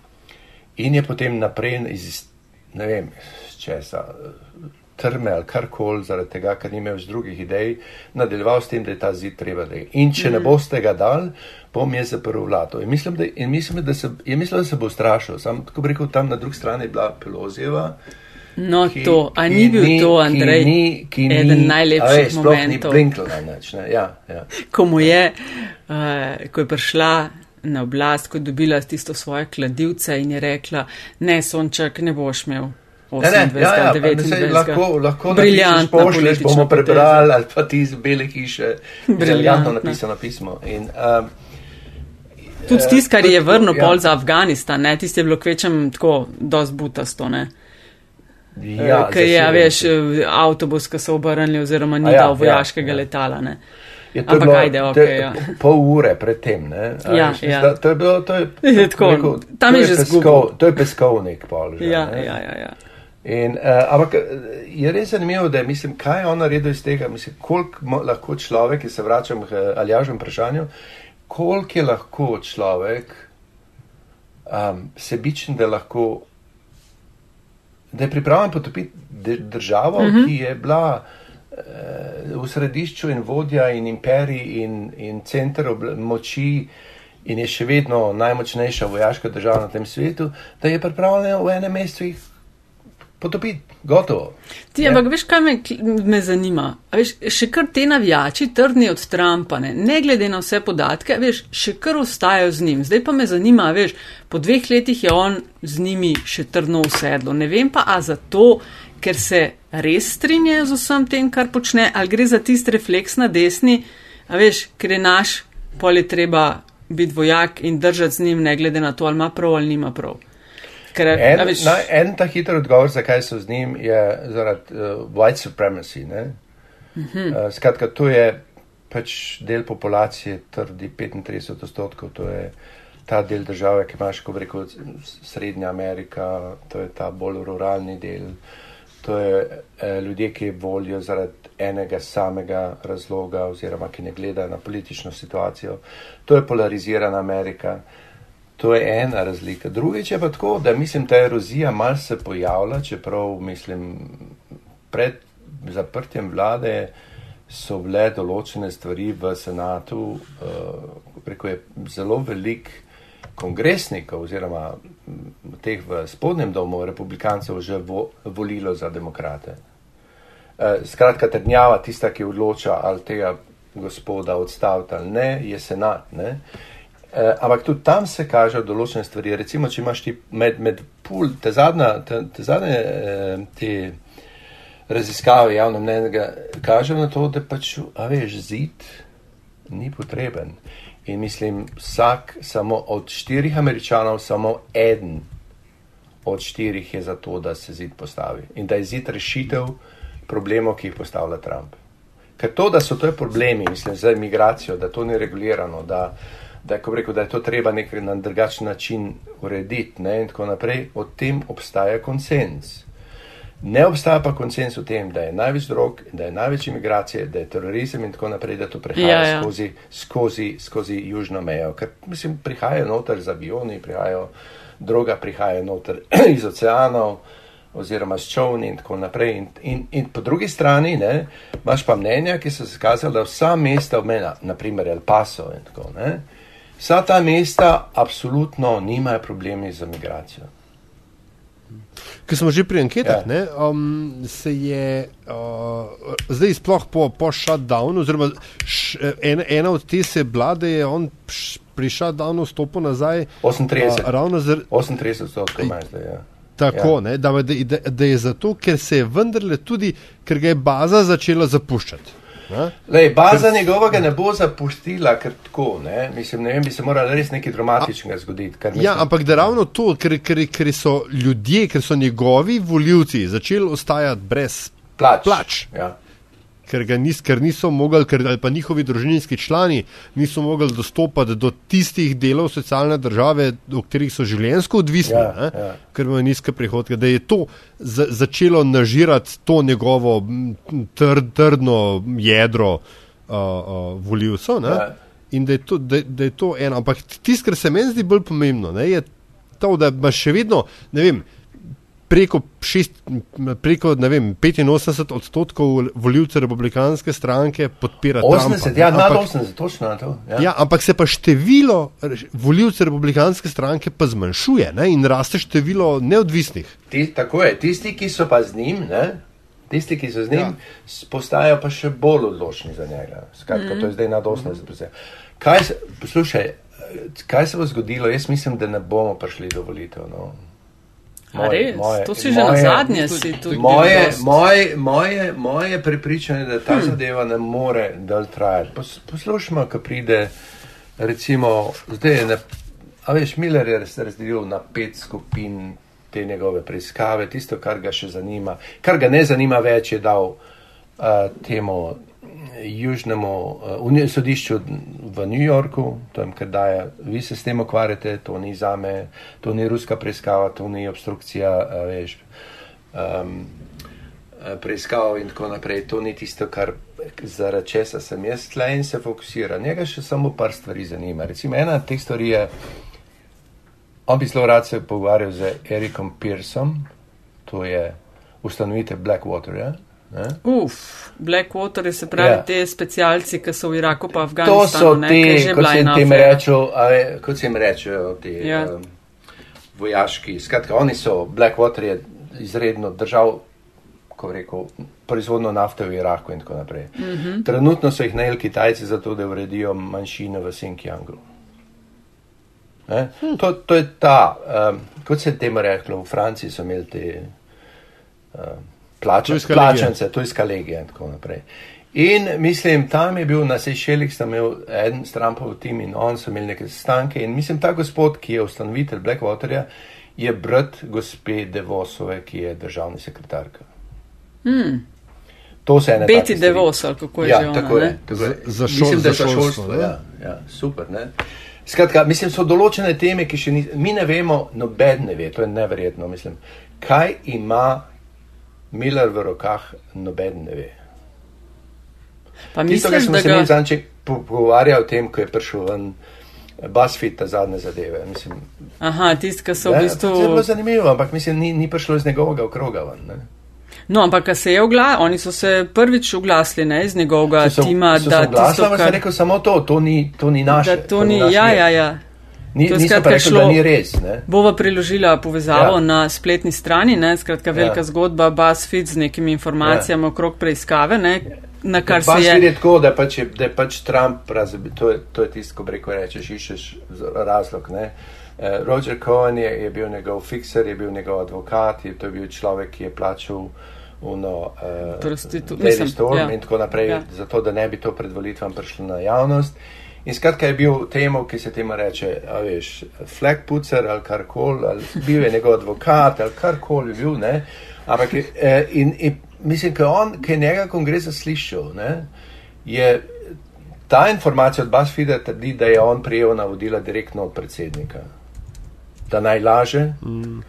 Speaker 3: in je potem naprej iz, ne vem, česa, trme ali karkoli, zaradi tega, ker ni imel več drugih idej, nadaljeval s tem, da je ta zid treba da. In če mm. ne boste ga dal, bom jaz zaprl vlato. In mislim, da, in mislim, da, se, je mislil, da se bo strašil. Sam, tako rekel, tam na drugi strani je bila Pelozijeva.
Speaker 2: No,
Speaker 3: ki-
Speaker 2: to, a
Speaker 3: ki
Speaker 2: ni bil to,
Speaker 3: ki
Speaker 2: Andrej,
Speaker 3: ni- ki ni-
Speaker 2: eden
Speaker 3: a veš,
Speaker 2: najlepših
Speaker 3: sploh ni
Speaker 2: momentov,
Speaker 3: blinkala nič, ne. Ja, ja.
Speaker 2: ko mu je, uh, ko je prišla na oblast, ko je dobila tisto svoje kladivce in je rekla, ne, sonček, ne boš imel.
Speaker 3: Ne, ne,
Speaker 2: 28,
Speaker 3: ja, ja, pa,
Speaker 2: 29.
Speaker 3: saj lahko, lahko
Speaker 2: Briljantna
Speaker 3: pošlješ, bomo prebrali ali pa ti iz bele hiše, briljantno napisano pismo. In, um,
Speaker 2: Tudi tisto, kar je
Speaker 3: Eh,
Speaker 2: vrnil
Speaker 3: ja.
Speaker 2: pol za Afganistan, ne, tisto je bilo kvečem tako dosti butasto, ne.
Speaker 3: ja,
Speaker 2: Ja, Ker je, veš, eh, avtobus, ki so obrnili oziroma ni
Speaker 3: A ja,
Speaker 2: dal
Speaker 3: ja,
Speaker 2: vojaškega
Speaker 3: ja.
Speaker 2: letala, ne.
Speaker 3: Je to
Speaker 2: Ampak
Speaker 3: bilo
Speaker 2: ajde,
Speaker 3: te-
Speaker 2: okej, ja.
Speaker 3: pol ure predtem. Ne?
Speaker 2: Ja,
Speaker 3: veš,
Speaker 2: ja.
Speaker 3: da- To je bilo, to je,
Speaker 2: Je tako,
Speaker 3: rekel,
Speaker 2: tam
Speaker 3: to
Speaker 2: je že
Speaker 3: peskov. To je peskovnik pol. Že,
Speaker 2: Ja,
Speaker 3: ne.
Speaker 2: ja, ja, ja.
Speaker 3: In, uh, ampak eh, je res zanimivo, da je, mislim, kaj je on naredil iz tega, mislim, koliko lahko človek, ki se vračam k Aljažem vprašanju, koliko je lahko človek um, sebičen, da lahko, da je pripravljen potopiti državo, uh
Speaker 2: Mhm.
Speaker 3: -huh. ki je bila v središču in vodja in imperij in, in center moči in je še vedno najmočnejša vojaška država na tem svetu, da je pripravljen v enem mestu jih potopiti, gotovo.
Speaker 2: Ti,
Speaker 3: Ne?
Speaker 2: ampak veš, kaj me, me zanima? A Veš, še kar te navijači trdni od Trumpa, ne, ne glede na vse podatke, veš, še kar ostajajo z njim. Zdaj pa me zanima, veš, po dveh letih je on z njimi še trdno usedlo. Ne vem pa, a zato, ker se res strinjajo z vsem tem, kar počne, ali gre za tisti refleks na desni, a veš, ker je naš, pol je treba biti vojak in držati z njim, ne glede na to, ali ima prav ali nima prav. Ker,
Speaker 3: En,
Speaker 2: veš,
Speaker 3: na, en ta hiter odgovor, zakaj so z njim, je zaradi uh, white supremacy. Uh -huh. uh, skratka, to je pač del populacije, trdi 35 odstotkov, to je ta del države, ki imaš, ko s- Srednja Amerika, to je ta bolj ruralni del. To je eh, ljudje, ki volijo zaradi enega samega razloga, oziroma ki ne gledajo na politično situacijo. To je polarizirana Amerika. To je ena razlika. Drugič je pa tako, da mislim, ta erozija mal se pojavlja, čeprav mislim, pred zaprtjem vlade so bile določene stvari v senatu, uh, preko je zelo velik kongresnikov oziroma teh v spodnjem domu republikancev že vo, volilo za demokrate. Uh, skratka, trdnjava tista, ki odloča ali tega gospoda odstaviti ali ne, je senat. Ne? Uh, ampak tudi tam se kažejo določene stvari. Recimo, če imaš ti med, med pul, te zadnje, te, te zadnje uh, te raziskave javno mnenjega, kažejo na to, da pač, a veš, zid ni potreben. In mislim, vsak samo od štirih američanov, samo eden od štirih je za to, da se zid postavi. In da je zid rešitev problemov, ki jih postavlja Trump. Ker to, da so to problemi, mislim, za imigracijo, da to ni regulirano, da, da, rekel, da je to treba nek na drugačen način urediti ne, in tako naprej, o tem obstaja konsens. Ne obstaja pa konsens o tem, da je največ drog, da je največ imigracije, da je terorizem in tako naprej, da to prihaja
Speaker 2: Ja, ja.
Speaker 3: skozi, skozi, skozi južno mejo. Ker mislim, prihajajo noter z avioni, prihajajo droga, prihaja noter iz oceanov. oziroma s čovni in tako naprej. In, in, in po drugi strani ne, imaš pa mnenja, ki so skazali, da vsa mesta obmena, naprimer El Paso in tako naprej, vsa ta mesta absolutno nimajo problemi z migracijo.
Speaker 1: Ker smo že pri anketah, ja. um, se je uh, zdaj sploh po, po shutdownu, oziroma š, ena, ena od te se bila, da je on pri shutdownu stopil nazaj.
Speaker 3: 38.
Speaker 1: Uh,
Speaker 3: zar... 38 odstotkov manj zdaj. Ja.
Speaker 1: Tako, ja. ne, da, da, da je zato, ker se je vendarle tudi, ker ga je baza začela zapuščati.
Speaker 3: Lej, baza ker... njegovega ne bo zapustila, ker tako, ne, mislim, ne vem, bi se moralo res nekaj dramatičnega zgoditi.
Speaker 1: Ja, ampak da ravno to, ker, ker, ker so ljudje, ker so njegovi voljivci začeli ostajati brez
Speaker 3: plač. plač. Ja
Speaker 1: ker, nis, ker niso mogli, ker, ali pa njihovi družinski člani niso mogli dostopati do tistih delov socialne države, od katerih so življenjsko odvisni, ja, ja. ker imajo nizke prihodke, da je to za, začelo nažirati to njegovo trd, trdno jedro uh, uh, voljivcev. Ja. In da je, to, da, da je to eno. Ampak tisto, kar se meni zdi bolj pomembno, ne, je to, da imaš še vedno, ne vem, preko, šest, preko vem, 85 odstotkov voljivcev republikanske stranke podpira
Speaker 3: 80, Trumpa. Ja, ampak, 80, točno to. Ja.
Speaker 1: Ja, ampak se pa število voljivcev republikanske stranke pa zmanjšuje ne, in raste število neodvisnih.
Speaker 3: Ti, tako je, tisti, ki so pa z njim, ne, tisti, ki so z njim, ja. postajajo pa še bolj odločni za njega. Skratka, mm. to je zdaj nad 80. Kaj se, poslušaj, kaj se bo zgodilo? Jaz mislim, da ne bomo prišli do volitev. No.
Speaker 2: Moje, moje, to si že moje, na zadnje, si tudi
Speaker 3: moje, moje, moje, moje prepričanje, da ta hmm. zadeva ne more dal trajati. Pos, poslušajmo, ko pride, recimo, zdaj je, ne, a veš, Miller je razdelil na pet skupin te njegove preiskave, tisto, kar ga še zanima, kar ga ne zanima več, je dal uh, temu južnemu uh, sodišču v New Yorku, tam, ker daje, vi se s tem ukvarjate, to ni za me, to ni ruska preiskava, to ni obstrukcija, uh, veš, um, preiskava in tako naprej, to ni tisto, kar zaradi česa sem jaz tle in se fokusira. Njega še samo par stvari zanima. Recimo, ena od teh stvari je, on bi zelo rad se pogovarjal z Erikom Pearsom, to je ustanovitelj Blackwater, ja?
Speaker 2: Uf, Blackwater je se pravi ja. te specialci, ki so v Iraku pa Afganistanu.
Speaker 3: To so te, kot se jim rečejo, kot se jim rečejo, ti ja. um, vojaški. Skratka, oni so, Blackwater je izredno držav, ko rekel, proizvodno nafte v Iraku in tako naprej. Mm -hmm. Trenutno so jih najeli Kitajci za to, da uredijo manjšine v Xinjiangu. Hm. To, to je ta, um, kot se temu reklo, v Franciji so imeli te. Um, plačance, plačance, to je skalegija in tako naprej. In mislim, tam je bil na Sejšelih, sem imel en Trumpov tim in on so imeli neke stanke in mislim, ta gospod, ki je ustanovitelj Blackwaterja, je brat gospe Devosove, ki je državni sekretarka.
Speaker 2: Hmm.
Speaker 3: To se je
Speaker 2: ne. Beti Devos, ali kako je
Speaker 3: ja,
Speaker 2: že ona,
Speaker 3: tako je. Tako je. Za, za, šol, mislim, za šolstvo. šolstvo ja, ja, super, ne. Skratka, mislim, so določene teme, ki še ni, mi ne vemo, noben ne ve, to je neverjetno, mislim, kaj ima Miller v rokah, noben ne ve.
Speaker 2: Pa mislim, Tisto,
Speaker 3: da smo se mi zanče pogovarjali o tem, ko je prišel ven BuzzFeed ta zadnje zadeve. Mislim,
Speaker 2: Aha, tisti, ki so v bistvu.
Speaker 3: To je bilo zanimivo, ampak mislim, ni, ni prišlo iz njegovega okroga ven. Ne?
Speaker 2: No, ampak se je oglasili, oni so se prvič oglasili ne, iz njegovega
Speaker 3: so,
Speaker 2: tima.
Speaker 3: So da, se oglasili, ampak kar... sem rekel samo to, to ni, to ni naše.
Speaker 2: Da, to, to ni, ja, ja, ja.
Speaker 3: Ni, skratka, rekel, šlo, ni res. Ne?
Speaker 2: Bova priložila povezavo ja. na spletni strani, ne? skratka velika ja. zgodba BuzzFeed z nekimi informacijami ja. okrog preiskave. Ne? Na kar se je.
Speaker 3: Je tako, da, pač je, da je pač Trump, razbi, to je, to je tisto, ko reko rečeš, iščeš razlog. Ne? Uh, Roger Cohen je, je bil njegov fikser, je bil njegov advokat, je, to je bil človek, ki je plačal uno, uh, mislim, Storm ja. in tako naprej, ja. zato da ne bi to pred volitvam prišlo na javnost. In skratka je bil temu, ki se temu reče, veš, flagpucer ali karkoli, ali bil je njegov advokat ali karkoli bil, ne. Ampak eh, in, in mislim, da on, ki je njega kongresa slišal, ne, je ta informacija od Basfida trdi, da je on prijel navodila direktno od predsednika, da naj laže mm.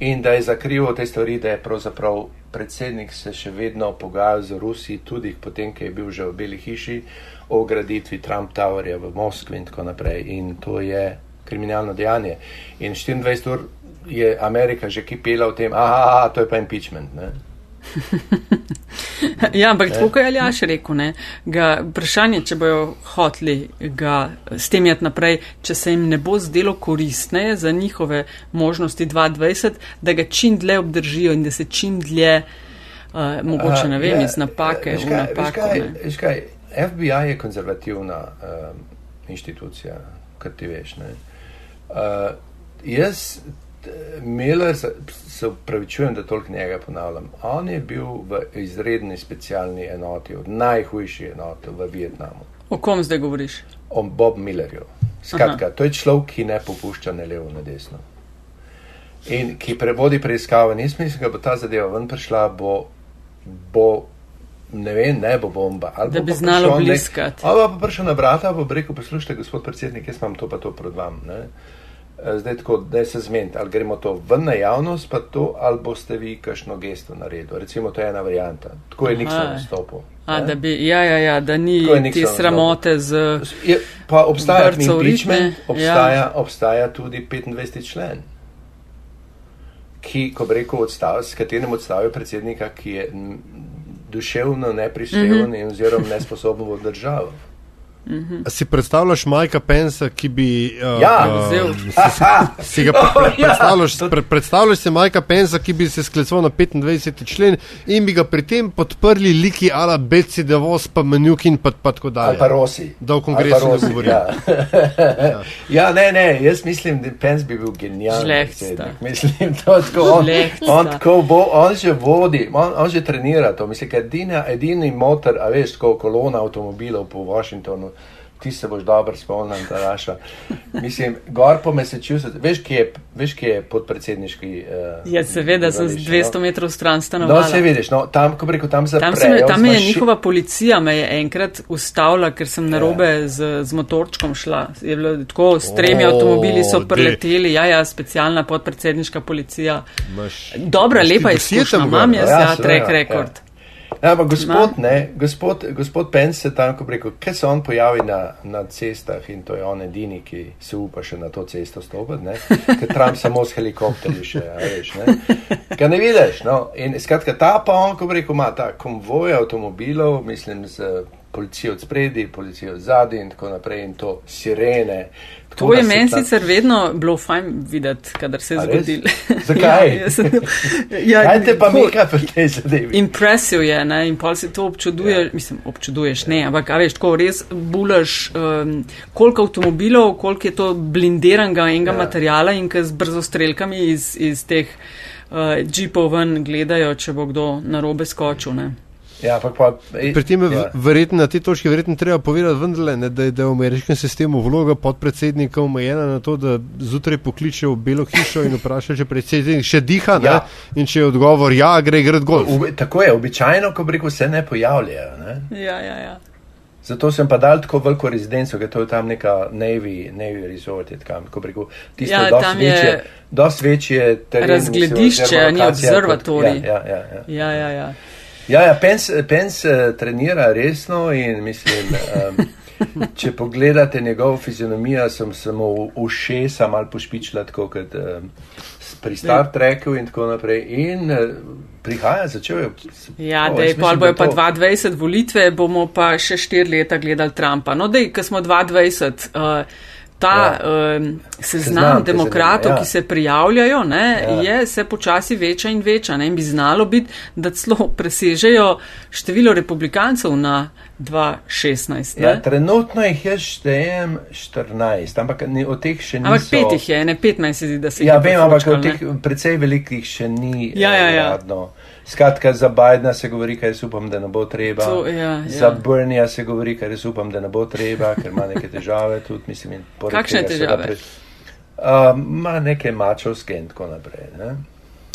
Speaker 3: in da je zakrival te stvari, da je pravzaprav predsednik se še vedno pogajal z Rusi, tudi potem, ko je bil že v Beli hiši o graditvi Trump Towerja v Moskvi in tako naprej. In to je kriminalno dejanje. In 24 ur je Amerika že kipela v tem, aha, to je pa impeachment. Ne?
Speaker 2: ja, ampak tako, kot je Aljaš rekel, ne, ga, vprašanje, če bojo hotli ga s tem jeti naprej, če se jim ne bo zdelo koristneje za njihove možnosti 22, da ga čim dlje obdržijo in da se čim dlje, uh, mogoče ne vem, ja, iz napake v napako.
Speaker 3: FBI je konzervativna um, inštitucija, kot ti veš. Uh, jaz Miller, se upravičujem, da toliko njega ponavljam, on je bil v izredni specialni enoti, od najhujših enot v Vietnamu.
Speaker 2: O kom zdaj govoriš?
Speaker 3: O Bob Millerju. Skratka, Aha. to je človek, ki ne popušča ne levo, ne desno. In ki prevodi preiskave, nisem mislil, da bo ta zadeva ven prišla, bo, bo ne vem, ne bo bomba.
Speaker 2: Ali da bi znalo bliskati.
Speaker 3: Ali pa prišel na vrata, bo rekel, poslušajte, gospod predsednik, jaz imam to pa to pred vami. Eh, zdaj tako, da se zmenite, ali gremo to ven na javnost, pa to, ali boste vi kakšno gesto naredili. Recimo, to je ena varianta. Tako je Nixon nastopil.
Speaker 2: A, da bi, ja, ja, ja, da ni te sramote z.
Speaker 3: Je, pa obstaja impeachment, obstaja, ja. obstaja tudi 25. člen, ki, ko bi rekel, odstav, s katerim odstavijo predsednika, ki je duševno neprišteven mm -hmm. oziroma nesposoben v državo.
Speaker 1: -hmm. Si predstavljaš Majka Pensa, ki bi.
Speaker 3: Uh, ja,
Speaker 1: uh, si, si ga oh, pre, ja. predstavljaš, pre, predstavljaš si Majka Pensa, ki bi se sklical na 25. člen in bi ga pri tem podprli liki ala Betsy DeVos, pa Menjukin, pa, pa tako dalje.
Speaker 3: Pa Rosi.
Speaker 1: Da v kongresu ne govori.
Speaker 3: Ja. ja. ja, ne, ne, jaz mislim, da Pence bi bil genijalen. Mislim, to tako. On, on, tako bo, on že vodi, on, on že trenira to. Mislim, ker edini motor, a veš, tako kolona avtomobilov po Washingtonu ti se boš dobro spomnil, da raša. Mislim, gor po Massachusetts, veš, kje je, veš, kje je podpredsedniški. Uh,
Speaker 2: ja, seveda, so 200 no? metrov stran stanovanja.
Speaker 3: No, se vidiš, no, tam, ko preko tam zaprejo.
Speaker 2: Tam, me, tam je ši... njihova policija me je enkrat ustavila, ker sem narobe ja. z, z motorčkom šla. Je bilo tako, s tremi oh, avtomobili so preleteli, ja, ja, specialna podpredsedniška policija. Maš, Dobra, lepa izkušnja, imam jaz, ja, ja trek ja, rekord. Ja.
Speaker 3: Ja, ampak gospod, ne, gospod, gospod Pence se tam, ko reko, kaj se on pojavi na, na cestah? In to je on edini, ki se upa še na to cesto stopiti, ker Trump samo s helikopterji še, a veš, ne, kaj ne vidiš, no, in skratka ta pa on, ko reko, ima ta konvoj avtomobilov, mislim, z policijo od spredi, policijo od zadnji in tako naprej in to sirene.
Speaker 2: To je meni sicer vedno bilo fajn videti, kadar se je zgodilo.
Speaker 3: Zakaj? ja, ja, Kaj te pa mika pri tej zadevi?
Speaker 2: Impresiv je, ne, in pol si to občuduje, ja. mislim, občuduješ, ne, ampak, a veš, tako res bulaš, um, koliko avtomobilov, koliko je to blinderanega enega ja. materijala in kaj z brzostrelkami iz, iz teh uh, džipov ven gledajo, če bo kdo na robe skočil, ne.
Speaker 3: Ja, pa,
Speaker 1: Pri tem je ja. verjetno na tej točki verjetno treba povedati, vendarle, ne, da, je, da je v ameriškem sistemu vloga podpredsednika omejena na to, da zjutraj pokliče v Belo hišo in vpraša, če predsednik še diha. Ja. In če je odgovor ja, gre gre gor.
Speaker 3: Tako je, običajno, ko reko, se ne pojavljajo. Ne?
Speaker 2: Ja, ja, ja.
Speaker 3: Zato sem pa dal tako veliko rezidenco, ker to je tam neka Navy, Navy resort, tam, ko reko, tisto ja, dosti večje, dosti večje
Speaker 2: teren. Razgledišče, ni observatorij.
Speaker 3: Ja, ja, ja.
Speaker 2: ja, ja, ja.
Speaker 3: Ja, ja Pence, Pence uh, trenira resno in mislim, um, če pogledate njegovo fizionomijo, sem samo ušesa mal pošpičila, tako kot um, pri Star Treku in tako naprej. In uh, prihaja, začel je.
Speaker 2: Ja, da je pa bojo pa 22 volitve, bomo pa še 4 leta gledali Trumpa. No, da je, ko smo 22. Uh, ta ja. um, seznam, seznam demokratov, ja. ki se prijavljajo, ne, ja. je se počasi veča in veča. Ne, in bi znalo biti, da celo presežejo število republikancev na 2,16.
Speaker 3: Ja, trenutno jih je štejem 14, ampak ne, od teh še ni.
Speaker 2: Ampak pet jih je, ne 15 se zdi, da se
Speaker 3: jih je. Ja, vem, ampak od teh precej velikih še ni.
Speaker 2: Ja, ja, ja.
Speaker 3: Radno. Skratka, za Bidna se govori, kaj jaz upam, da ne bo treba.
Speaker 2: To, ja, ja.
Speaker 3: Za Brnija se govori, kaj jaz upam, da ne bo treba, ker ima neke težave tudi, mislim.
Speaker 2: Kakšne težave?
Speaker 3: Pre... Uh, ma neke mačovske in tako naprej. Ne?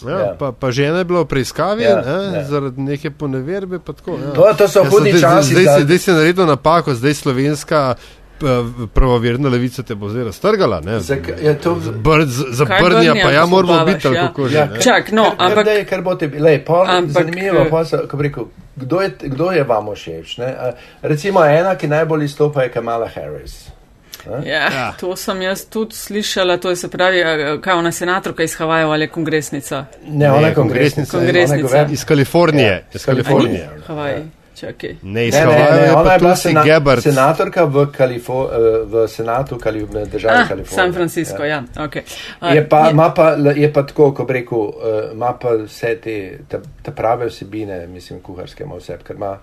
Speaker 1: Ja, ja. Pa, pa žena je bila v preiskavi ja, ne, ja. zaradi neke poneverbe. Tako, ja.
Speaker 3: to, to so ja, hudi časi.
Speaker 1: Zdaj, zdaj, zdaj se je naredil napako, zdaj slovenska pravoverna levica te bo zdaj raztrgala. Ja, to... Br, za brnja pa ja moramo biti tako, ja. kot
Speaker 2: ja. že. Čak, no,
Speaker 3: kar, ampak... Kar, kar bo te, lej, pol, ampak... zanimivo, pa so, ko rekel, kdo je, kdo je vam všeč? Recimo ena, ki najbolj izstopa, je Kamala Harris. Ne?
Speaker 2: Ja, ja. To sem jaz tudi slišala, to je se pravi, eh, kaj ona senatorka iz Havajev ali kongresnica.
Speaker 3: Ne, ona je kongresnica.
Speaker 2: kongresnica.
Speaker 1: Iz Kalifornije. Ja, iz Kalifornije.
Speaker 2: Havaj. Ja. Čakaj.
Speaker 1: Ne, ne, ne, ne,
Speaker 3: ona je bila sena, senatorka v, Kalifo, eh, v senatu Kali, države ah, Kalifornije.
Speaker 2: San Francisco, ja. ja. Okay.
Speaker 3: Uh, je, pa, je, pa, je pa tako, ko bi rekel, uh, ima pa vse te, te, te prave vsebine, mislim, kuharske ima vse, ker ima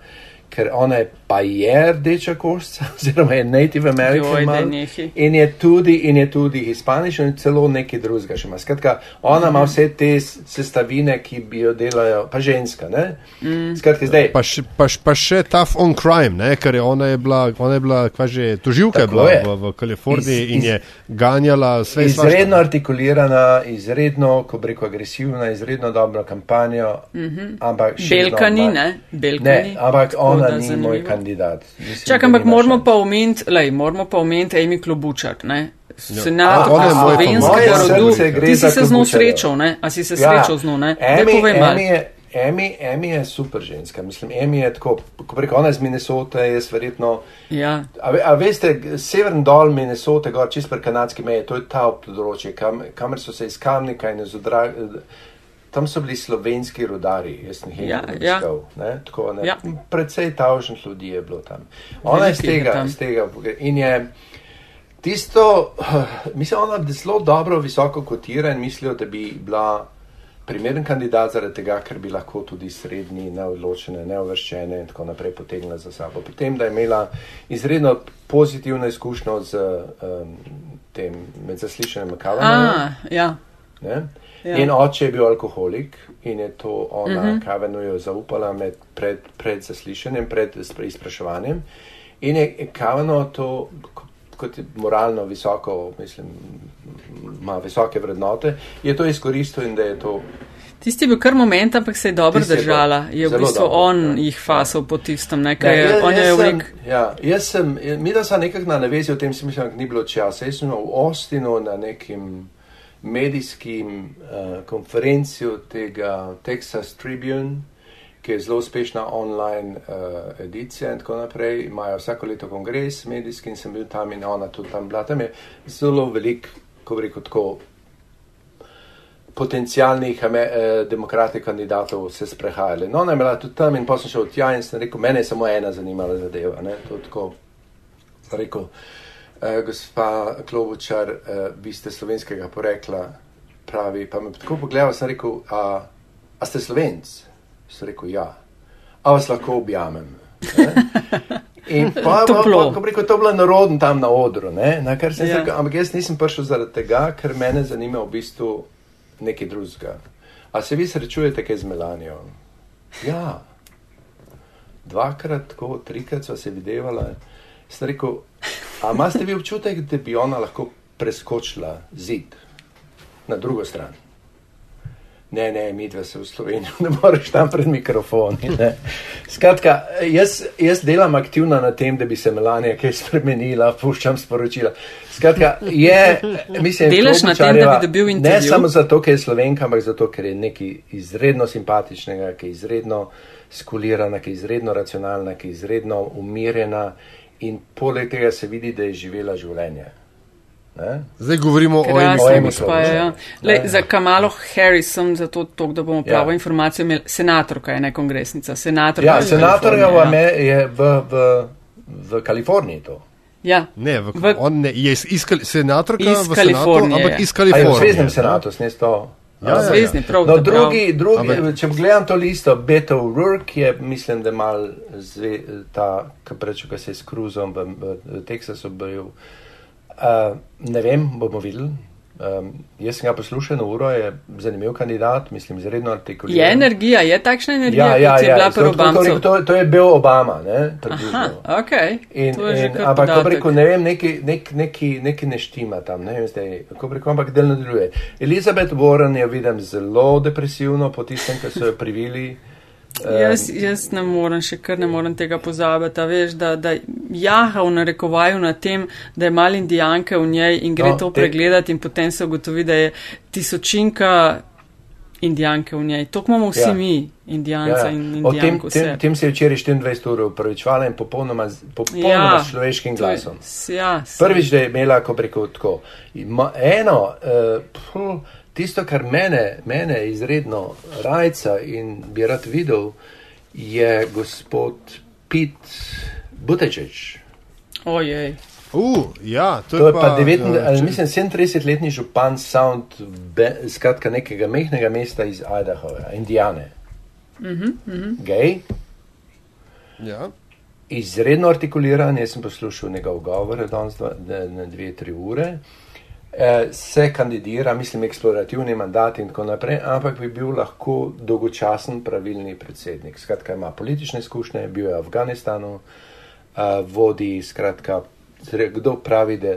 Speaker 3: ker ona je pa je rdeča košča, oziroma je native american in je tudi, in je tudi hispanična in celo nekaj drugega še ima. Skratka, ona ima vse te sestavine, ki bi jo delajo, pa ženska, ne? Mm. Skratka, zdaj.
Speaker 1: Pa še, pa, pa še tough on crime, ne? Ker je ona je bila, ona je bila, kva že, toživka je bila v, v Kaliforniji iz, in je ganjala sve.
Speaker 3: Izredno svašta. artikulirana, izredno, ko bi rekel, agresivna, izredno dobra kampanja, mm -hmm. ampak še.
Speaker 2: Belka ni, ne? Belka
Speaker 3: ni. Ampak on ona ni zanimivo. moj kandidat.
Speaker 2: Čakaj, ampak moramo pa omeniti, lej, moramo pa omeniti Amy Klobučar, ne? Senator ja. slovenskega rodu. Ti si se z njo srečal, ne? A si se ja. srečal z njo, ne?
Speaker 3: Emi, Emi je super ženska, mislim, Emi je tako, ko preko ona iz Minnesote, je verjetno.
Speaker 2: Ja.
Speaker 3: A, a veste, severn dol Minnesote, gor čist pred kanadski meje, to je ta področje, kam, kamer so se iz kamnika in iz odraga tam so bili slovenski rodari, jaz sem jih ja, iskal. Ja. Ja. Predvsej tavžnih ljudi je bilo tam. Ona je iz tega, iz tega in je tisto, mislim, ona zelo dobro, visoko kotira in mislijo, da bi bila primeren kandidat zaradi tega, ker bi lahko tudi srednji, neodločene, neuvrščene in tako naprej potegnila za sabo. Potem, da je imela izredno pozitivno izkušnjo z um, tem med zaslišanjem Kavana.
Speaker 2: Ja.
Speaker 3: Ja. In oče je bil alkoholik in je to ona, uh -huh. Kavenu, jo zaupala med, pred, pred zaslišanjem, pred izpraševanjem. In je Kaveno to, kot je moralno visoko, mislim, ima visoke vrednote, je to izkoristil in da je to.
Speaker 2: Tisti je bil kar moment, ampak se je dobro držala. Je v bistvu dobro, on ja. jih fasal po tistem, nekaj ja, je, on je vlik.
Speaker 3: Ja, jaz sem, mi da sem nekako na navezi o tem, sem mislil, da ni bilo časa. Jaz sem v Ostinu na nekim medijskim uh, konferenci tega Texas Tribune, ki je zelo uspešna online uh, edicija in tako naprej. Imajo vsako leto kongres medijski in sem bil tam in ona tudi tam bila. Tam je zelo velik, ko bi rekel tako, potencijalnih eh, demokratih kandidatov se sprehajali. No, ona je bila tudi tam in pa sem šel tja in sem rekel, mene je samo ena zanimala zadeva. Ne? To tako, rekel, gospa Klobučar, uh, vi ste slovenskega porekla, pravi. Pa me tako pogledal, sem rekel, a, a ste slovenc? Sem rekel, ja. A vas lahko objamem? In pa, pa, pa ko rekel, to je bilo narodno tam na odru, ne? Na kar sem ja. rekel, ampak jaz nisem prišel zaradi tega, ker mene zanima v bistvu nekaj drugega. A se vi srečujete kaj z Melanijo? Ja. Dvakrat, tako, trikrat so se videvala. Sem rekel, a imate vi občutek, da bi ona lahko preskočila zid na drugo stran? Ne, ne, mi dve se v Sloveniji ne moreš tam pred mikrofoni. Ne. Skratka, jaz, jaz delam aktivno na tem, da bi se Melania kaj spremenila, puščam sporočila. Skratka, je, mislim,
Speaker 2: Delaš na tem, da bi dobil intervju?
Speaker 3: Ne samo zato, ker je Slovenka, ampak zato, ker je nekaj izredno simpatičnega, ki je izredno skulirana, ki je izredno racionalna, ki je izredno umirjena in poleg tega se vidi, da je živela življenje. Ne?
Speaker 1: Zdaj govorimo Krasno, o emisiji.
Speaker 2: Ja. Za Kamalo Harris sem zato, to, da bomo pravo ja. informacijo imeli. Senatorka je ne kongresnica. Senatorka
Speaker 3: ja, senatorka ja. je v, v, v Kaliforniji to.
Speaker 2: Ja.
Speaker 1: Ne, v, v, on ne, je iz, iz, senatorka iz v Kaliforniji, senatu, ampak iz Kalifornije.
Speaker 3: V Zvezdnem senatu, s nesto.
Speaker 2: Ja, ja, Zvezdni, prav,
Speaker 3: no, drugi, drugi, če pogledam to listo, Beto Rourke je, mislim, da mal zve, ta, ki prečo, ki se je s kruzom v, v, v Teksasu bil. Uh, ne vem, bomo videli. Um, jaz sem ga poslušal na uro, je zanimiv kandidat, mislim, izredno artikuliran.
Speaker 2: Je energija, je takšna energija, ja, ja, kot je ja, bila pri Obamu.
Speaker 3: To, to, to je bil Obama, ne?
Speaker 2: Aha, ok. In,
Speaker 3: in, ampak, ko rekel, ne vem, neki, nek, neki, neki ne štima tam, ne vem zdaj, ko rekel, ampak del nadaljuje. Elizabeth Warren je vidim zelo depresivno po tistem, kar so jo privili.
Speaker 2: Jaz, jaz ne morem, še kar ne morem tega pozabiti. Veš, da, da jaha v narekovaju na tem, da je mal indijanke v njej in gre no, to pregledati in potem se ugotovi, da je tisočinka indijanke v njej. To imamo vsi ja. mi, indijanci ja. in indijanke.
Speaker 3: Tem, tem, tem se je včeraj 24 ur upravičvala in popolnoma, popolnoma ja. človeškim glasom.
Speaker 2: Ja,
Speaker 3: Prvič, da je imela, ko preko tako. Eno, uh, tisto, kar mene, mene izredno rajca in bi rad videl, je gospod Pit Butečič.
Speaker 2: Ojej.
Speaker 1: Uh, ja, to,
Speaker 3: to je
Speaker 1: pa,
Speaker 3: pa 19,
Speaker 1: ja,
Speaker 3: ali, mislim, 37-letni župan Sound, be, skratka nekega mehnega mesta iz Idaho, Indijane.
Speaker 2: Mm -hmm, mm -hmm.
Speaker 3: Gej.
Speaker 1: Ja.
Speaker 3: Izredno artikuliran, jaz sem poslušal njegov govor danes na dve, tri ure. E, se kandidira, mislim, eksplorativni mandat in tako naprej, ampak bi bil lahko dolgočasen pravilni predsednik. Skratka, ima politične izkušnje, bil je v Afganistanu, a, vodi, skratka, kdo pravi, da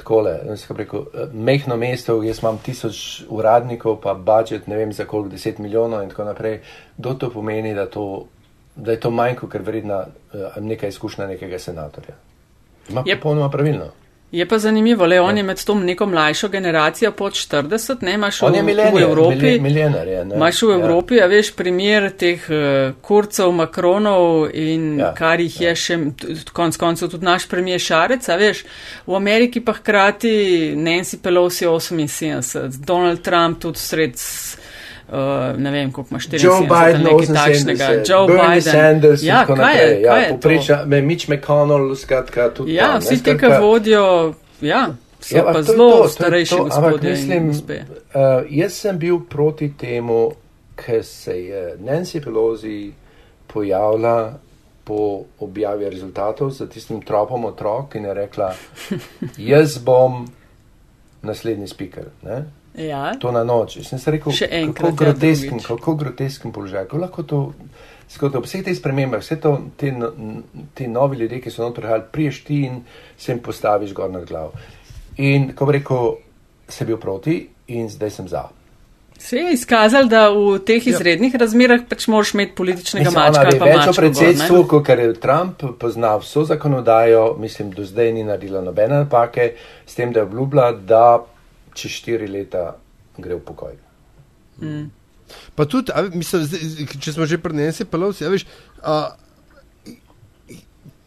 Speaker 3: takole, rekel, mehno mesto, jaz imam tisoč uradnikov, pa budžet, ne vem za koliko, deset milijonov in tako naprej, kdo to pomeni, da, to, da je to manj kot vredna neka izkušnja nekega senatorja. Ima yep. popolnoma pravilno.
Speaker 2: Je pa zanimivo, le on je med tom neko mlajšo generacijo pod 40, ne imaš
Speaker 3: v,
Speaker 2: v Evropi.
Speaker 3: Milijonar,
Speaker 2: imaš v Evropi, ja. a veš primer teh uh, kurcev, Makronov in ja, kar jih ja. je še, konc koncev tudi naš premijer Šarec, a veš, v Ameriki pa hkrati Nancy Pelosi 78, Donald Trump tudi sred. Uh, ne vem, koliko imaš 40
Speaker 3: Joe Biden,
Speaker 2: nekaj takšnega. Joe
Speaker 3: Bernie
Speaker 2: Biden.
Speaker 3: Sanders,
Speaker 2: ja, kaj je,
Speaker 3: ja,
Speaker 2: kaj je
Speaker 3: popreča, me Mitch McConnell, skratka, tudi.
Speaker 2: Ja,
Speaker 3: tam,
Speaker 2: vsi ti, ki vodijo, ja, so
Speaker 3: Ja,
Speaker 2: pa
Speaker 3: to
Speaker 2: zelo
Speaker 3: to, to
Speaker 2: starejši
Speaker 3: to, ampak
Speaker 2: gospodje
Speaker 3: mislim. Uh, jaz sem bil proti temu, ker se je Nancy Pelosi pojavila po objavi rezultatov za tistim tropom otrok in je rekla, jaz bom naslednji speaker. Ne?
Speaker 2: Ja.
Speaker 3: To na noč. Sem se rekel,
Speaker 2: Še
Speaker 3: kako
Speaker 2: enkrat, ja,
Speaker 3: grotesken,
Speaker 2: drugič.
Speaker 3: kako grotesken položaj. Kako lahko to, skozi vse te spremembe, vse to, te, te novi ljudje, ki so noter prihajali, priješ ti in se jim postaviš gor nad glavo. In ko bi rekel, sem bil proti in zdaj sem za.
Speaker 2: Se je izkazal, da v teh izrednih ja. razmerah pač moraš imeti političnega
Speaker 3: Mislim,
Speaker 2: mačka.
Speaker 3: ve več o predsedstvu, kot ker je Trump pozna vso zakonodajo, mislim, do zdaj ni naredila nobene napake, s tem, da je obljubila, da čez štiri leta gre v pokoj.
Speaker 1: Pa tudi, a, mislim, če smo že pri Nancy Pelosi, a veš, a,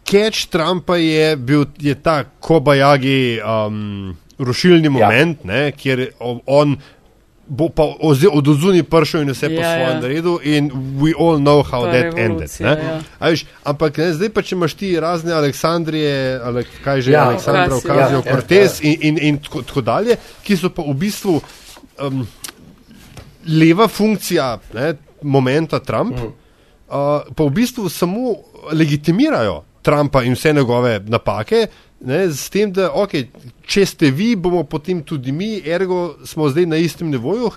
Speaker 1: catch Trumpa je bil je ta kobajagi um, rušilni moment, ja. ne, kjer on bo pa od ozuni prišel in vse po
Speaker 2: Ja,
Speaker 1: svojem
Speaker 2: ja.
Speaker 1: naredil in we all know how
Speaker 2: Pa
Speaker 1: that ended. Ne?
Speaker 2: ja.
Speaker 1: A Veš, ampak ne, zdaj pa če imaš ti razne Aleksandrije, ale, kaj že,
Speaker 3: Ja,
Speaker 1: ja, Aleksandra. Okazijo,
Speaker 3: Ja, ja,
Speaker 1: Cortez in, in, in tako, tako dalje, ki so pa v bistvu um, leva funkcija ne, momenta Trump, mm. uh, pa v bistvu samo legitimirajo Trumpa in vse njegove napake, ne, s tem, da okay, če ste vi, bomo potem tudi mi, ergo smo zdaj na istem nivoju.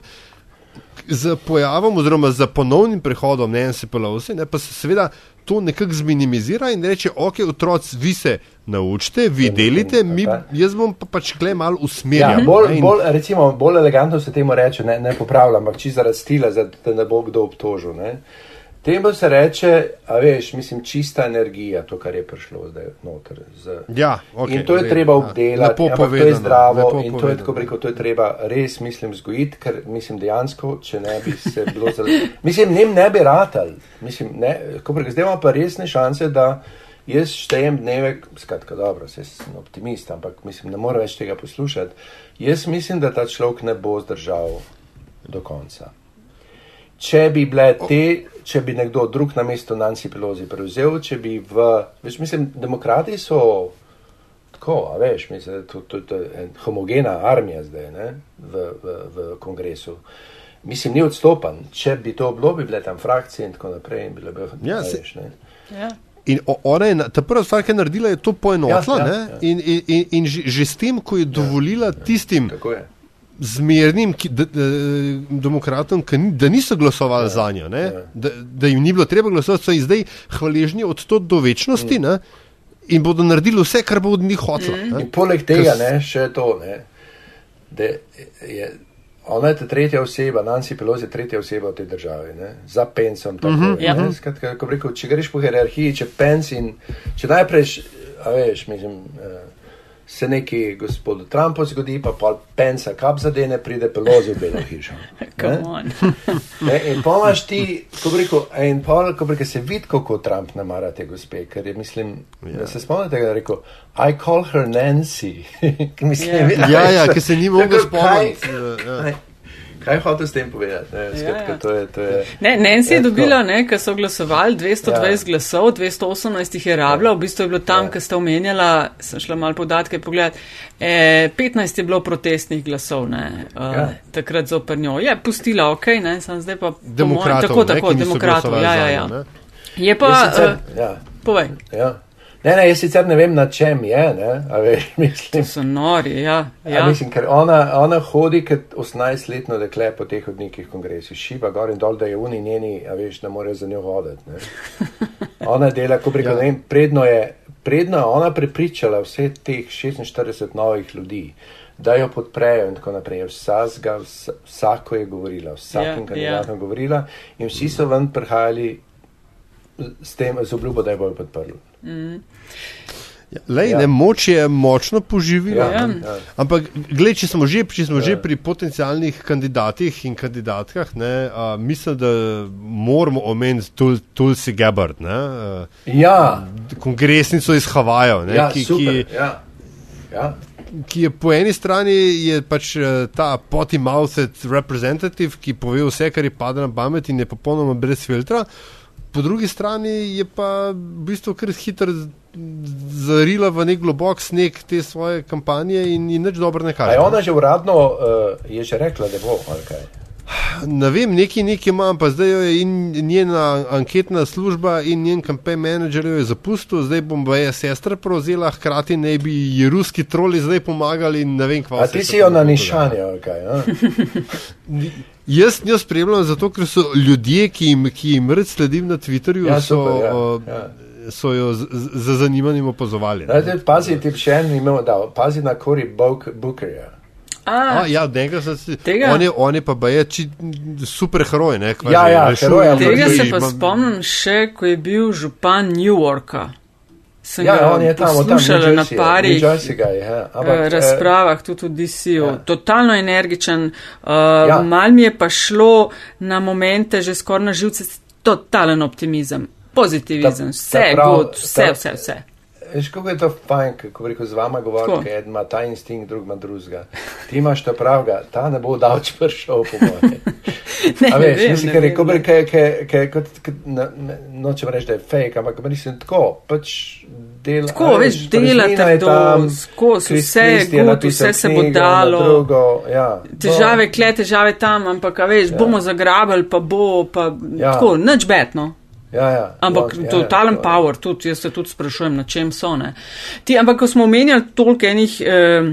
Speaker 1: Z pojavom, oziroma z ponovnim prehodom Nancy Pelosi, ne, pa se seveda to nekako zminimizira in reče: Ok, otroci, vi se naučite, vi delite, mi, jaz bom pa pač kle malo
Speaker 3: Ja,
Speaker 1: usmerjal.
Speaker 3: bolj, bolj, recimo, bolj elegantno se temu reče, ne, ne popravljam, ampak čisto zaradi stila, da ne bo kdo obtožil. Ne. Temu se reče, a veš, mislim, čista energija, to, kar je prišlo zdaj noter. Z,
Speaker 1: Ja, okej,
Speaker 3: in to je
Speaker 1: v redu,
Speaker 3: treba
Speaker 1: ja.
Speaker 3: obdelati,
Speaker 1: Lepo
Speaker 3: ampak to je
Speaker 1: povedano,
Speaker 3: zdravo in to je,
Speaker 1: povedano.
Speaker 3: tako rekel, to je treba res, mislim, zgojiti, ker mislim dejansko, če ne bi se bilo zelo. Mislim, njim ne bi ratal, mislim, ne, ko prek zdaj ima pa resne šanse, da jaz štejem dneve, skratka, dobro, se sem optimist, ampak mislim, ne morem več tega poslušati. Jaz mislim, da ta človek ne bo zdržal do konca. Če bi bile te, če bi nekdo drug na mesto Nancy Pelosi prevzel, če bi v, veš, mislim, demokrati so tako, a veš, mislim, to, to, to je en homogena armija zdaj ne, v, v, v kongresu. Mislim, ni odstopan. Če bi to bilo, bi bile tam frakcije in tako naprej. In bile bi,
Speaker 1: Ja, se-
Speaker 3: veš, ne.
Speaker 2: Ja.
Speaker 1: In ona je, ta prva stvar, ki je naredila, je to poenotila.
Speaker 3: Ja, ja,
Speaker 1: ne,
Speaker 3: ja.
Speaker 1: In, in, in, in že, že s tem, ko je dovolila tistim
Speaker 3: Tako je.
Speaker 1: Zmernim ki, d, d, demokratom, ki ni, da niso glasovali ja, za njo, ne,
Speaker 3: ja.
Speaker 1: da, da jim ni bilo treba glasovati, so jih zdaj hvaležni od to do večnosti ne, in bodo naredili vse, kar bo od njih hotela.
Speaker 3: In
Speaker 1: ne.
Speaker 3: poleg tega,
Speaker 1: Ker s-
Speaker 3: ne, še to, ne, da je ona je ta tretja oseba, Nancy Pelosi je tretja oseba v tej državi, ne, za pensom. Tako, uh -huh,
Speaker 2: Ja.
Speaker 3: ne, skratka, rekel, če greš po hierarhiji, če pens in če najprej, a veš, mislim, uh, se neki gospodu Trumpu zgodi, pa pol pensa kap zadene, pride pelozi v belo hišo. Ne? In pomaš ti, ko bi rekel, in pol, ko bi rekel, se vidi, kako Trump namara te gospe, ker je, mislim, ja. da se spomnite, da je rekel, I call her Nancy.
Speaker 1: mislim, ja. ja, ja, ki se ni mogel spomniti. Ja.
Speaker 3: Kaj hočeš s tem povedati? Ne, skratka, ja, ja. to je, to je,
Speaker 2: ne, Nancy je dobila, ker so glasovali 220 ja. glasov, 218 jih je rabila, v bistvu je bilo tam, ja. ker ste omenjala, sem šla malo podatke pogledati, eh, 15 je bilo protestnih glasov, ne, uh, ja. takrat zoper njo. Je pustila, ok, ne, sem zdaj pa
Speaker 1: demokratov.
Speaker 2: Tako, tako, demokratov, ja, ja, ja. Je pa, sicer, uh, ja. povej.
Speaker 3: Ja. Ne, ne, jaz sicer ne vem, na čem je, ne, a veš, mislim.
Speaker 2: To so nori, ja. ja.
Speaker 3: Mislim, ker ona, ona hodi kot 18-letno dekle po teh hodnikih kongresih, šiba gor in dol, da je uni njeni, a veš, da mora za njo hoditi, ne. Ona dela, ko preko, ja. ne, predno je, predno je ona prepričala vse teh 46 novih ljudi, da jo podprejo in tako naprej. Vsazga, vsako je govorila, vsakim ja, kandidatom ja. govorila in vsi so ven prihajali s tem, z obljubo, da jo bojo podprli. Mm.
Speaker 1: Ja, lej, ja. ne, moč je močno poživila. Ja, ja. Ampak, gled, če smo, že, če smo ja. že pri potencijalnih kandidatih in kandidatkah, ne, a, mislim, da moramo omeniti tul, Tulsi Gabbard. Ne,
Speaker 3: a, ja.
Speaker 1: Kongresnico iz Havaja.
Speaker 3: Ja, ki, ki, ja. Ja.
Speaker 1: ki je po eni strani pač ta potty-mouthed representative, ki pove vse, kar je padlo na pamet in je popolnoma brez filtra po drugi strani je pa v bistvu kar hitro zarila v nek globok sneg te svoje kampanje in, in nič dobro ne kaže.
Speaker 3: Je ona že uradno uh, je že rekla, da bo ali kaj?
Speaker 1: Ne vem, neki neki imam, pa zdaj jo je in njena anketna služba in njen kampanj menedžer jo je zapustil, zdaj bom pa je sestra prevzela, hkrati ne bi ji ruski troli zdaj pomagali in ne vem, kva.
Speaker 3: A ti si jo na nišanje, ali kaj?
Speaker 1: Jaz njo spremljam zato, ker so ljudje, ki jim, ki jim red sledim na Twitterju,
Speaker 3: ja,
Speaker 1: so,
Speaker 3: super, ja, ja.
Speaker 1: so jo z, z zanimanjem opazovali.
Speaker 3: Pazi, ti še en imel, da pazi na Cory Bookerja.
Speaker 1: A, A, ja, si, on, je, on je pa baje super heroj. Ne,
Speaker 3: ja, ja, heroj
Speaker 2: tega se pa spomnim še, ko je bil župan New Yorka. Sem
Speaker 3: ja, on je tam
Speaker 2: poslušal na parih
Speaker 3: ja.
Speaker 2: Eh, razpravah, tudi v DC-u. Ja. Totalno energičen. Uh, ja. Mal mi je pa šlo na momente, že skoraj na živce, totalen optimizem, pozitivizem, ta, vse, ta prav, good, vse, ta, vse, vse.
Speaker 3: Veš, kako je to fajn, ko rekel z vama govori, da eden ima ta instinkt, drug ima drugega. Ti imaš to pravga, ta ne bo dal čvršal po moje. A veš, vem, mislim, ker je, ko rekel, nočem reči, da je fake, ampak mislim tako, pač dela.
Speaker 2: Tako, a, veš, delate to, skozi vse gut, vse se bo dalo.
Speaker 3: Drugo, ja,
Speaker 2: težave, kle težave tam, ampak, veš, ja. bomo zagrabili, pa bo, pa ja. tako, nič betno.
Speaker 3: Ja, ja,
Speaker 2: ampak ja, totalen ja, power, tudi jaz se tudi sprašujem, na čem so. Ti, ampak, ko smo omenjali toliko enih eh,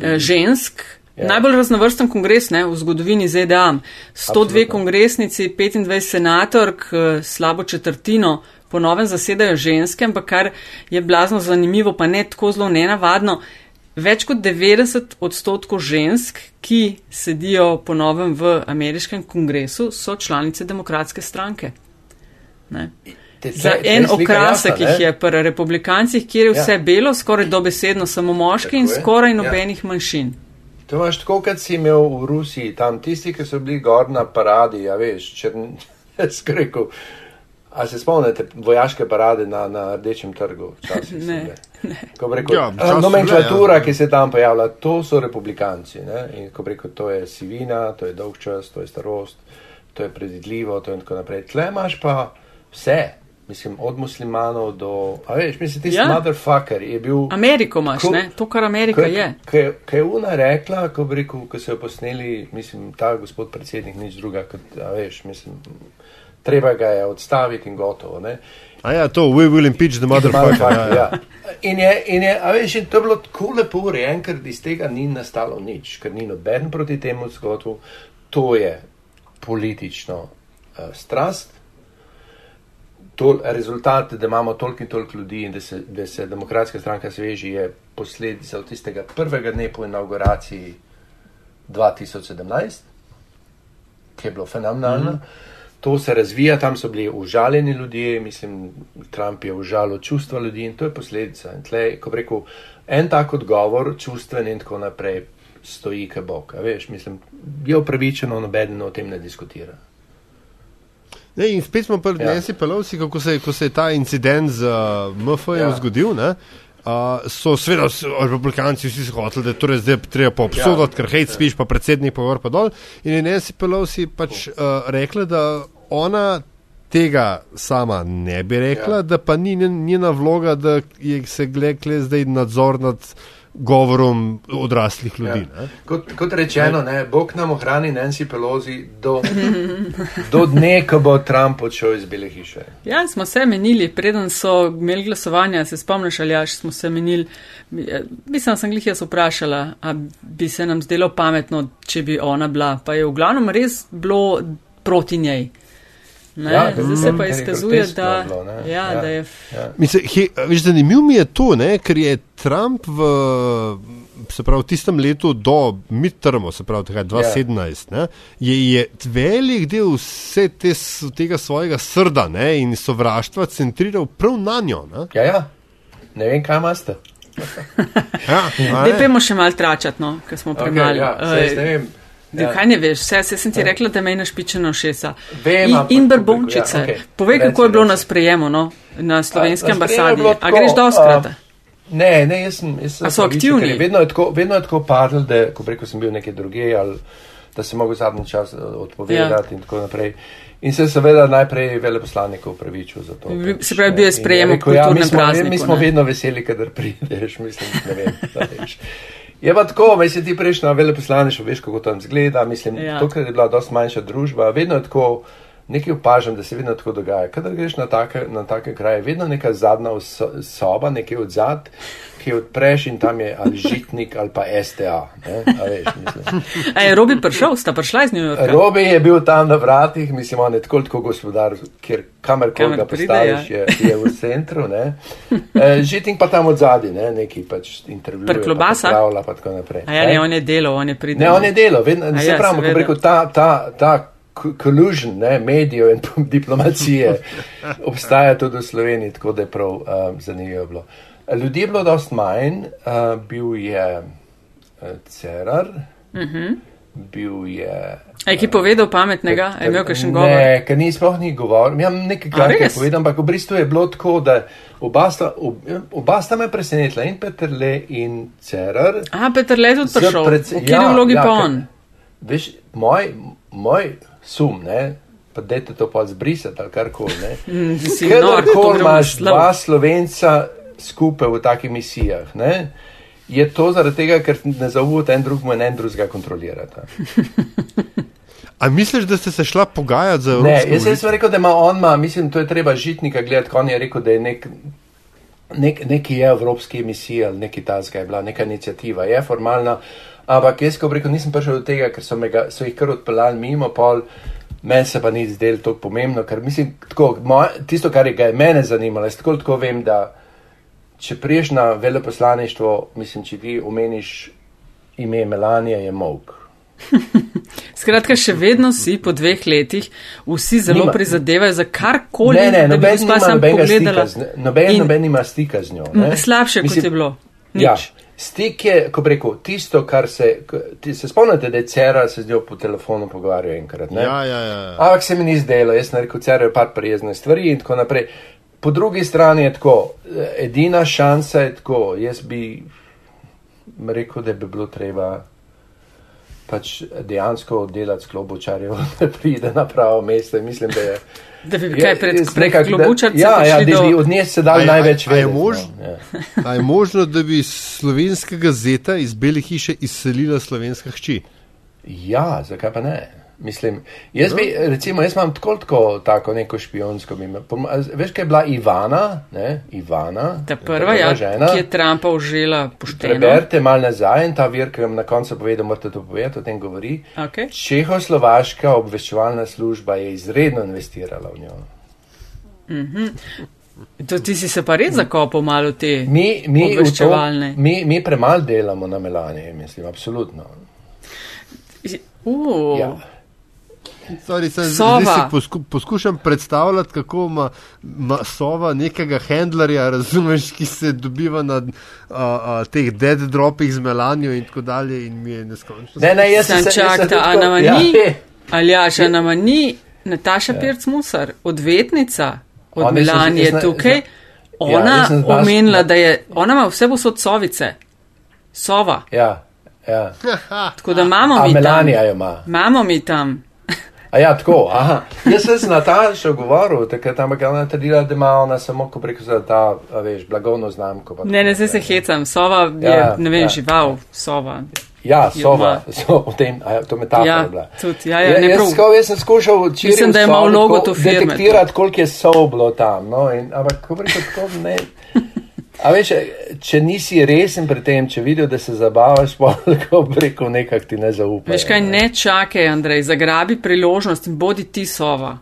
Speaker 2: eh, žensk, ja. najbolj raznovrsten kongres ne, v zgodovini ZDA, 102 Absolutno. kongresnici, 25 senatork, eh, slabo četrtino, ponovem zasedajo ženske, ampak kar je blazno zanimivo, pa ne tako zelo nenavadno. Več kot 90 odstotkov žensk, ki sedijo ponovem v ameriškem kongresu, so članice demokratske stranke. Za en okrasek jih je pri republikancih, kjer je vse ja. belo, skoraj dobesedno samo moški in skoraj ja. nobenih ja. manjšin.
Speaker 3: To imaš tako, kot si imel v Rusiji, tam tisti, ki so bili gor na paradi, ja veš, če skreku. A se spomnite vojaške parade na, na rdečem trgu?
Speaker 2: ne. ne.
Speaker 3: Rekel, ja, nomenklatura, ja. ki se tam pojavlja, to so republikanci. Ne? In ko reko, to je sivina, to je dolg čas, to je starost, to je predvidljivo, to je in tako naprej. Tle imaš pa vse. Mislim, od muslimanov do. A veš, mislim, ti si ja. motherfucker. Bil,
Speaker 2: Ameriko imaš, ko, ne? To, kar Amerika ko, je.
Speaker 3: Kaj je Una rekla, ko, rekel, ko so jo posneli, mislim, ta gospod predsednik, nič druga, kot, a veš, mislim, treba ga je odstaviti in gotovo, ne?
Speaker 1: A ja, to, we will impeach the motherfucker.
Speaker 3: motherfucker ja, ja. In je, in je, a veš, in to je bilo tako lepo urejen, ker iz tega ni nastalo nič, ker ni noben proti temu zgodbu. To je politično uh, strast tol, rezultat, da imamo toliko in toliko ljudi in da se, da se demokratska stranka sveži, je posledica od tistega prvega dne po inauguraciji 2017, ki je bilo fenomenalno. Mm -hmm. to se razvija, tam so bili užaljeni ljudje, mislim, Trump je užalil čustva ljudi in to je posledica. In tle, ko rekel, en tak odgovor, čustven in tako naprej, stoji kaj bok. Veš, mislim, je upravičeno, noben o tem ne diskutira.
Speaker 1: Ne, in spet smo pri ja. Nancy Pelosi, kako se, ko se je ta incident z uh, MFO-jem ja. zgodil. Ne? Uh, so seveda republikanci vsi hoteli, da je torej zdaj treba poobsoditi, ja. ker hate speech, pa predsednik pa gor pa dol. In je Nancy Pelosi pač uh, rekla, da ona tega sama ne bi rekla, ja. da pa ni njena vloga, da je se glede zdaj nadzor nad govorom odraslih ljudi. Ja.
Speaker 3: Kot, kot rečeno, ne, Bog nam ohrani Nancy Pelosi do, do dne, ko bo Trump odšel iz Bele hiše.
Speaker 2: Ja, smo se menili, preden so imeli glasovanja, se spomniš ali jaš, smo se menili. Mislim, sem jih jaz vprašala, a bi se nam zdelo pametno, če bi ona bila. Pa je v glavnem res bilo proti njej. Ja, zdaj se pa izkazuje, da, bilo, ja, ja, da je.
Speaker 1: Ja. Mislim, he, veš, zanimivo mi je to, ne, ker je Trump v, se pravi, v tistem letu do midtermo, se pravi, 2017, ja. ne, je, je velik del vse te, tega svojega srda ne, in sovraštva centriral prav na njo. Ne.
Speaker 3: Ja, ja, ne vem, kaj imaste.
Speaker 2: ja, ne, pojmo še mal tračati, no, ker smo premali. Okay, ja, Ja. Kaj ne veš, vse, vse sem ti ja. rekla, da me je našpičeno šesa.
Speaker 3: Vem,
Speaker 2: in, in brbončice. Ja, okay. Povej, kako je bilo na sprejemu no, na slovenski ambasadi. A greš doskrat?
Speaker 3: Ne, ne, jaz sem. Jaz sem
Speaker 2: A so aktivni?
Speaker 3: Vedno je tako, vedno je tako padlo, da ko preko sem bil nekje druge, ali da sem mogel zadnji čas eh, odpovedati ja. in tako naprej. In se seveda najprej veleposlaniku upravičil za to.
Speaker 2: Pač, se pravi, bil je sprejem v
Speaker 3: ja, kulturnem ja, prazniku. Mi smo vedno veseli, kadar prideš, mislim, ne vem, da veš. Je pa tako, veš, ti prejš na veleposlaništvo, veš, kako tam zgleda. Mislim, ja. to, ker je bila dosti manjša družba, vedno je tako, nekaj opažam, da se vedno tako dogaja. Kadar greš na take, na take kraje, vedno neka zadnja soba, nekaj od zad, ki odpreš in tam je ali žitnik ali pa STA. A,
Speaker 2: je Robi prišel, sta prišla iz New Yorka?
Speaker 3: Robi je bil tam na vratih, mislim, on je tako tako gospodar, ker kamer koli ga postaviš, ja. je, je v centru. Ne? E, žitnik pa tam od zadaj, ne? neki pač intervju.
Speaker 2: Preklobasa.
Speaker 3: Pa tako naprej.
Speaker 2: A ja, ne, on je delo, on je pridel.
Speaker 3: Ne, on je delo, vedno, se ja, pravi, ko preko ta, ta, ta collusion, ne, medijev in diplomacije obstaja tudi v Sloveniji, tako da je prav um, zanimivo bilo. Ljudje je bilo dost manj, uh, bil je uh, Cerar, uh mhm. -huh. bil je.
Speaker 2: Je ki povedal pametnega, je imel kakšen govor?
Speaker 3: Ne, ker ni sploh ni govoril. Ja, nekaj kratke povedal, ampak v bistvu je bilo tako, da oba sta, ob, oba sta me presenetila, in Petrle in Cerar.
Speaker 2: Aha, Petrle je tudi prišel. V kjer ja, vlogi ja, pa on?
Speaker 3: Veš, moj, moj sum, ne, pa dajte to pa zbrisati ali karkoli, ne.
Speaker 2: Mm,
Speaker 3: Ker kol imaš dva slovenca skupaj v takih misijah, ne, je to zaradi tega, ker ne zaupate en drugemu in en drugega kontrolirate.
Speaker 1: A misliš, da ste se šla pogajati za
Speaker 3: Evropo? Ne, jaz sem rekel, da ima on, ma, mislim, to je treba žitnika gledati, ko on je rekel, da je nek, nek, neki je evropski emisij ali neki tazga je bila, neka inicijativa, je formalna. Ampak jaz, ko rekel, nisem prišel do tega, ker so, ga, so jih kar odpeljali mimo pol, meni se pa ni zdelo tako pomembno, ker mislim, tako, moj, tisto, kar je mene zanimalo, jaz tako, tako vem, da če priješ na veleposlaništvo, mislim, če ti omeniš ime Melanija, je mok.
Speaker 2: Skratka, še vedno si po dveh letih vsi zelo nima. prizadevajo za karkoli. Ne,
Speaker 3: ne, noben nima nobenega stika z, noben, in, noben nima stika z njo. Ne?
Speaker 2: Slabše, mislim, kot je bilo. Nič.
Speaker 3: Ja. Stik je, ko rekel, tisto, kar se. Ti se spomnite, da je Cera se z njo po telefonu pogovarjal enkrat? Ne?
Speaker 1: Ja, ja, ja.
Speaker 3: Ampak se mi ni zdelo, jaz sem rekel, Cera je pa prijezne stvari in tako naprej. Po drugi strani je tako, edina šansa je tako, jaz bi rekel, da bi bilo treba pač dejansko delati s klobučarjem, da pride na pravo mesto in mislim, da je.
Speaker 2: Da bi kaj pred, pred klobučarjem.
Speaker 3: Ja, ja, da bi od nje se dal največ
Speaker 1: več. No, ja. Je možno, da bi slovenskega zeta iz Bele hiše izselila slovenska hči?
Speaker 3: Ja, zakaj pa ne? Mislim, jaz bi, no. recimo, jaz imam tako, tako, tako neko špijonsko ime. Veš, kaj je bila Ivana, ne? Ivana.
Speaker 2: Ta prva, ja, žena, ki je Trumpa užila pošteno.
Speaker 3: Preberite mal nazaj in ta vir, ki vam na koncu povedal, morate to povedati, o tem govori.
Speaker 2: Okay.
Speaker 3: Čehoslovaška obveščevalna služba je izredno investirala v njo.
Speaker 2: Mm -hmm. To ti si se pa res zakopal malo te
Speaker 3: mi, mi obveščevalne. To, mi, mi premal delamo na Melani, mislim, absolutno.
Speaker 2: Uh.
Speaker 3: Ja.
Speaker 1: Sorry, sem, zdaj si posku, poskušam predstavljati, kako ima, ima sova nekega handlerja, razumeš, ki se dobiva na uh, uh, teh dead dropih z melanijo in tako dalje in mi je neskončno.
Speaker 3: Ne, ne, jaz sem
Speaker 2: čakal, a nama ja. ni, ali ja, že nama ni Nataša ja. Pirc Musar, odvetnica od On Melanije sem, tukaj. Ja, ona ja, omenila, da je, ona ima vse posod sovice, sova.
Speaker 3: Ja, ja.
Speaker 2: Tako da imamo mi tam. Melanija jo ima. Imamo mi tam.
Speaker 3: A ja, tako, aha. Jaz sem z Natašo govoril, takrat tam je ona trdila, da ima ona samo, ko preko za ta, veš, blagovno znamko.
Speaker 2: Ne, ne, zdaj se hecam, sova je, ja, ne vem, ja. žival, sova.
Speaker 3: Ja, sova, so v tem, a, to metafora
Speaker 2: ja,
Speaker 3: je bila.
Speaker 2: Tudi, ja, ja, ne,
Speaker 3: jaz, sko, jaz sem skušal
Speaker 2: Mislim, da je malo logo to firme.
Speaker 3: Detektirati, koliko je sov bilo tam, no, in, ampak, ko preko tako, ne. A veš, če nisi resen pri tem, če vidiš, da se zabavaš, pa lahko preko nekak ti ne zaupaš.
Speaker 2: Veš kaj, ne čakaj, Andrej, zagrabi priložnost in bodi ti sova.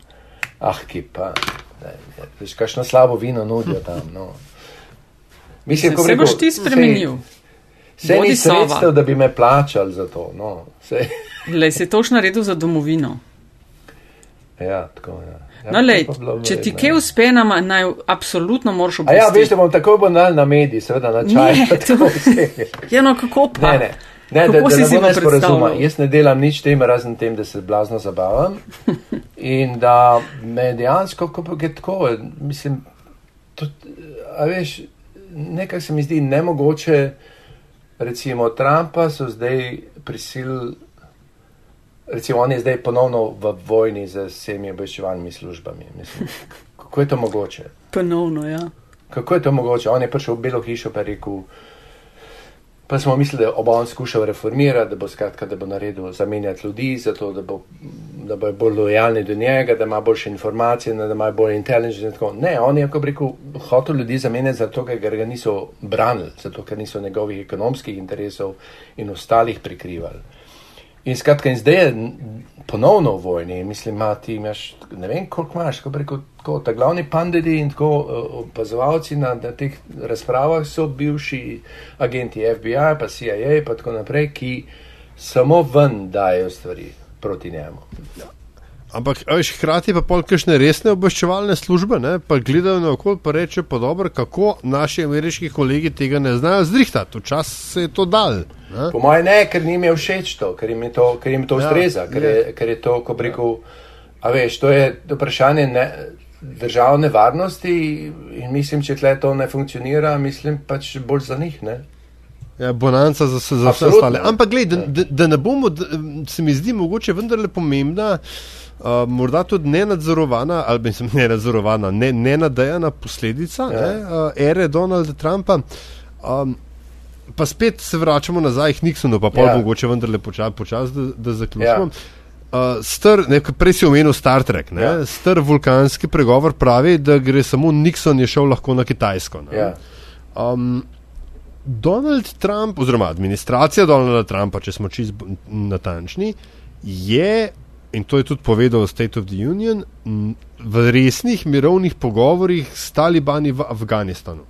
Speaker 3: Ah, ki pa, veš, kakšno slabo vino nudijo tam. No.
Speaker 2: Mislim, se, se boš ti spremenil.
Speaker 3: Se ni sredstev, da bi me plačali za to. No,
Speaker 2: Le si toš naredil za domovino.
Speaker 3: Ja, tako je. Ja.
Speaker 2: Ja, no, lej, če ti kaj uspe, nam naj absolutno moraš
Speaker 3: obvestiti. Ja, veš, da bom tako banal na mediji, seveda na čaj.
Speaker 2: Ja, no, kako pa?
Speaker 3: Ne, ne. Ne, da, da ne bo nesporazuma. Jaz ne delam nič tem, razen tem, da se blazno zabavam. In da me dejansko, ko pa je tako, mislim, to, a veš, nekaj se mi zdi nemogoče, recimo Trumpa so zdaj prisilili recimo, on je zdaj ponovno v vojni z vsemi obveščevalnimi službami. Mislim, kako je to mogoče?
Speaker 2: Ponovno, ja.
Speaker 3: Kako je to mogoče? On je prišel v Belo hišo in rekel, pa smo mislili, da bo on skušal reformirati, da bo skratka, da bo naredil zamenjati ljudi, zato da bo, da bo bolj lojalni do njega, da ima boljše informacije, da ima bolj inteligentne. Ne, on je, kako rekel, hotel ljudi zamenjati zato, ker ga niso branili, zato ker niso njegovih ekonomskih interesov in ostalih prikrivali. In skratka, in zdaj je ponovno v vojni, mislim, ima ti imaš, ne vem, koliko imaš, kako reko, tako, ta glavni pandedi in tako opazovalci na, na teh razpravah so bivši agenti FBI, pa CIA, pa tako naprej, ki samo ven dajo stvari proti njemu. Ja.
Speaker 1: Ampak, veš, hkrati pa pol kakšne resne obveščevalne službe, ne, pa gledajo na okolje, pa reče pa dobro, kako naši ameriški kolegi tega ne znajo zrihtati. Včasih se je to dal.
Speaker 3: Ne? Po mojem ne, ker jim je všeč to, ker jim to, ker jim to ja, ustreza, ker, ker je to, ko rekel, a veš, to je vprašanje ne, državne varnosti in mislim, če tle to ne funkcionira, mislim pač bolj za njih, ne.
Speaker 1: Ja, bonanca za, za vse ostale. Ampak, gledaj, da, da, da ne bomo, da, se mi zdi mogoče vendarle pomembna. Uh, morda tudi ne nadzorovana, ali mislim, ne nadzorovana, ne, ne nadejana posledica ja. ne, uh, ere Donalda Trumpa. Um, pa spet se vračamo nazaj k Nixonu, pa pol ja. mogoče vendarle počasi, počas, da, da zaključimo. Ja. Uh, str, ne, prej si omenil Star Trek, ja. str vulkanski pregovor pravi, da gre samo Nixon je šel lahko na Kitajsko. Ja. Um, Donald Trump, oziroma administracija Donalda Trumpa, če smo čisto natančni, je in to je tudi povedal State of the Union, v resnih mirovnih pogovorih s talibani v Afganistanu.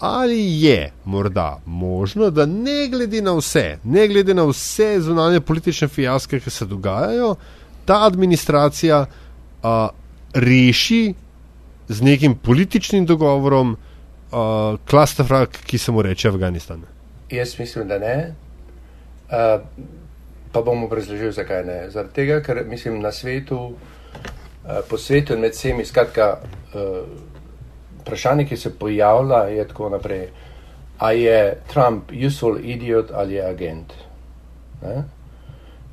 Speaker 1: Ali je morda možno, da ne glede na vse, ne glede na vse zunanje politične fijaske, ki se dogajajo, ta administracija a, reši z nekim političnim dogovorom klastafrak, ki se mu reče Afganistan?
Speaker 3: Jaz mislim, da ne. Uh, Pa bom obrazložil, zakaj ne. Zaradi tega, ker mislim na svetu, eh, po svetu in med vsemi, skratka, eh, vprašanje, ki se pojavlja, je tako naprej. A je Trump useful idiot ali je agent? Ne?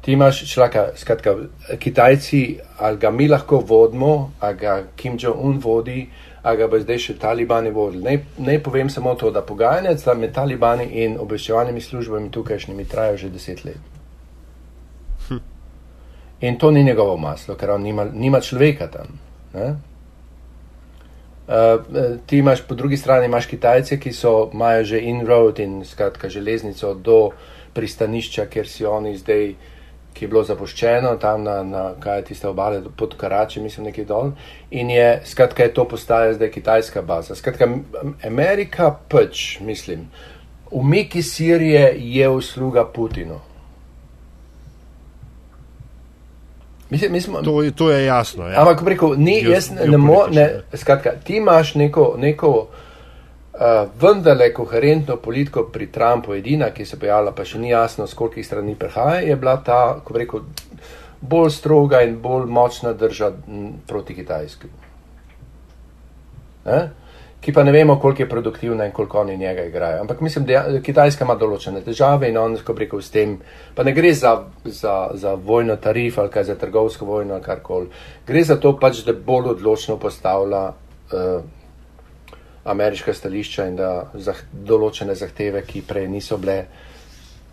Speaker 3: Ti imaš človeka, skratka, Kitajci, ali ga mi lahko vodimo, ali ga Kim Jong-un vodi, ali ga bo zdaj še talibani vodili. Ne, ne povem samo to, da pogajanja med talibani in obveščevalnimi službami tukajšnjimi trajajo že deset let. In to ni njegovo maslo, ker on nima, nima človeka tam. Uh, ti imaš po drugi strani imaš Kitajce, ki so, imajo že in-road in skratka železnico do pristanišča, kjer si oni zdaj, ki je bilo zapuščeno tam na, na kaj tiste obale pod Karači, mislim nekje dol. In je, skratka, je to postaja zdaj kitajska baza. Skratka, Amerika pač, mislim, umiki Sirije je usluga Putinu. Mislim, mi smo,
Speaker 1: To, je- to je jasno. Ja.
Speaker 3: Ampak preko, ni, jaz ne morem, ne,
Speaker 1: geopolitično,
Speaker 3: skratka, ti imaš neko, neko uh, vendarle koherentno politiko pri Trumpu, edina, ki se je pojavila, pa še ni jasno, z koliko strani prihaja, je bila ta, ko bi rekel, bolj stroga in bolj močna drža proti Kitajski. Ne? Ki pa ne vemo, koliko je produktivna in koliko oni njega igrajo. Ampak mislim, da ja- Kitajska ima določene težave in on, ko rekel, s tem, pa ne gre za, za, za vojno tarif ali kaj za trgovsko vojno ali karkoli. Gre za to pač, da bolj odločno postavlja uh, ameriška stališča in da zah, določene zahteve, ki prej niso bile,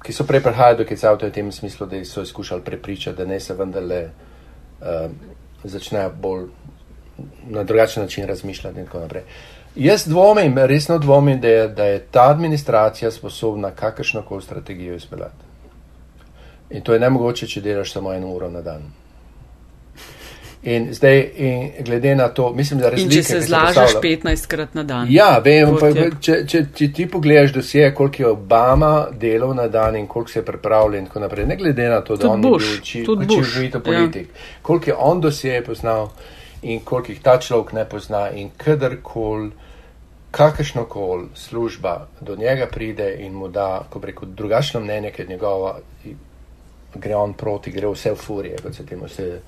Speaker 3: ki so prej prihajali do Kitajcev v tem smislu, da so skušali prepričati, da ne se vendarle uh, začnejo bolj na drugačen način razmišljati in tako naprej. Jaz dvomim, resno dvomim, da je, da je ta administracija sposobna kakršno koli strategijo izpeljati. In to je nemogoče, če delaš samo eno uro na dan. In zdaj, in glede na to, mislim, da
Speaker 2: In
Speaker 3: razlike,
Speaker 2: če se zlažeš
Speaker 3: postavlja-
Speaker 2: 15 krat na dan.
Speaker 3: Ja, vem, pa,
Speaker 2: je-
Speaker 3: če, če, če ti pogledaš dosje, koliko je Obama delal na dan in koliko se je pripravljal in tako naprej, ne glede na to, da
Speaker 2: Tudi
Speaker 3: on
Speaker 2: Bush,
Speaker 3: ni bil či,
Speaker 2: tudi Bush,
Speaker 3: učinkovito
Speaker 2: ja.
Speaker 3: politik, koliko je on dosje poznal in koliko jih ta človek ne pozna in kadarkoli, kakršnokoli služba do njega pride in mu da, ko rekel, drugačno mnenje, ker njegova gre on proti, gre vse v furije, kot se temu se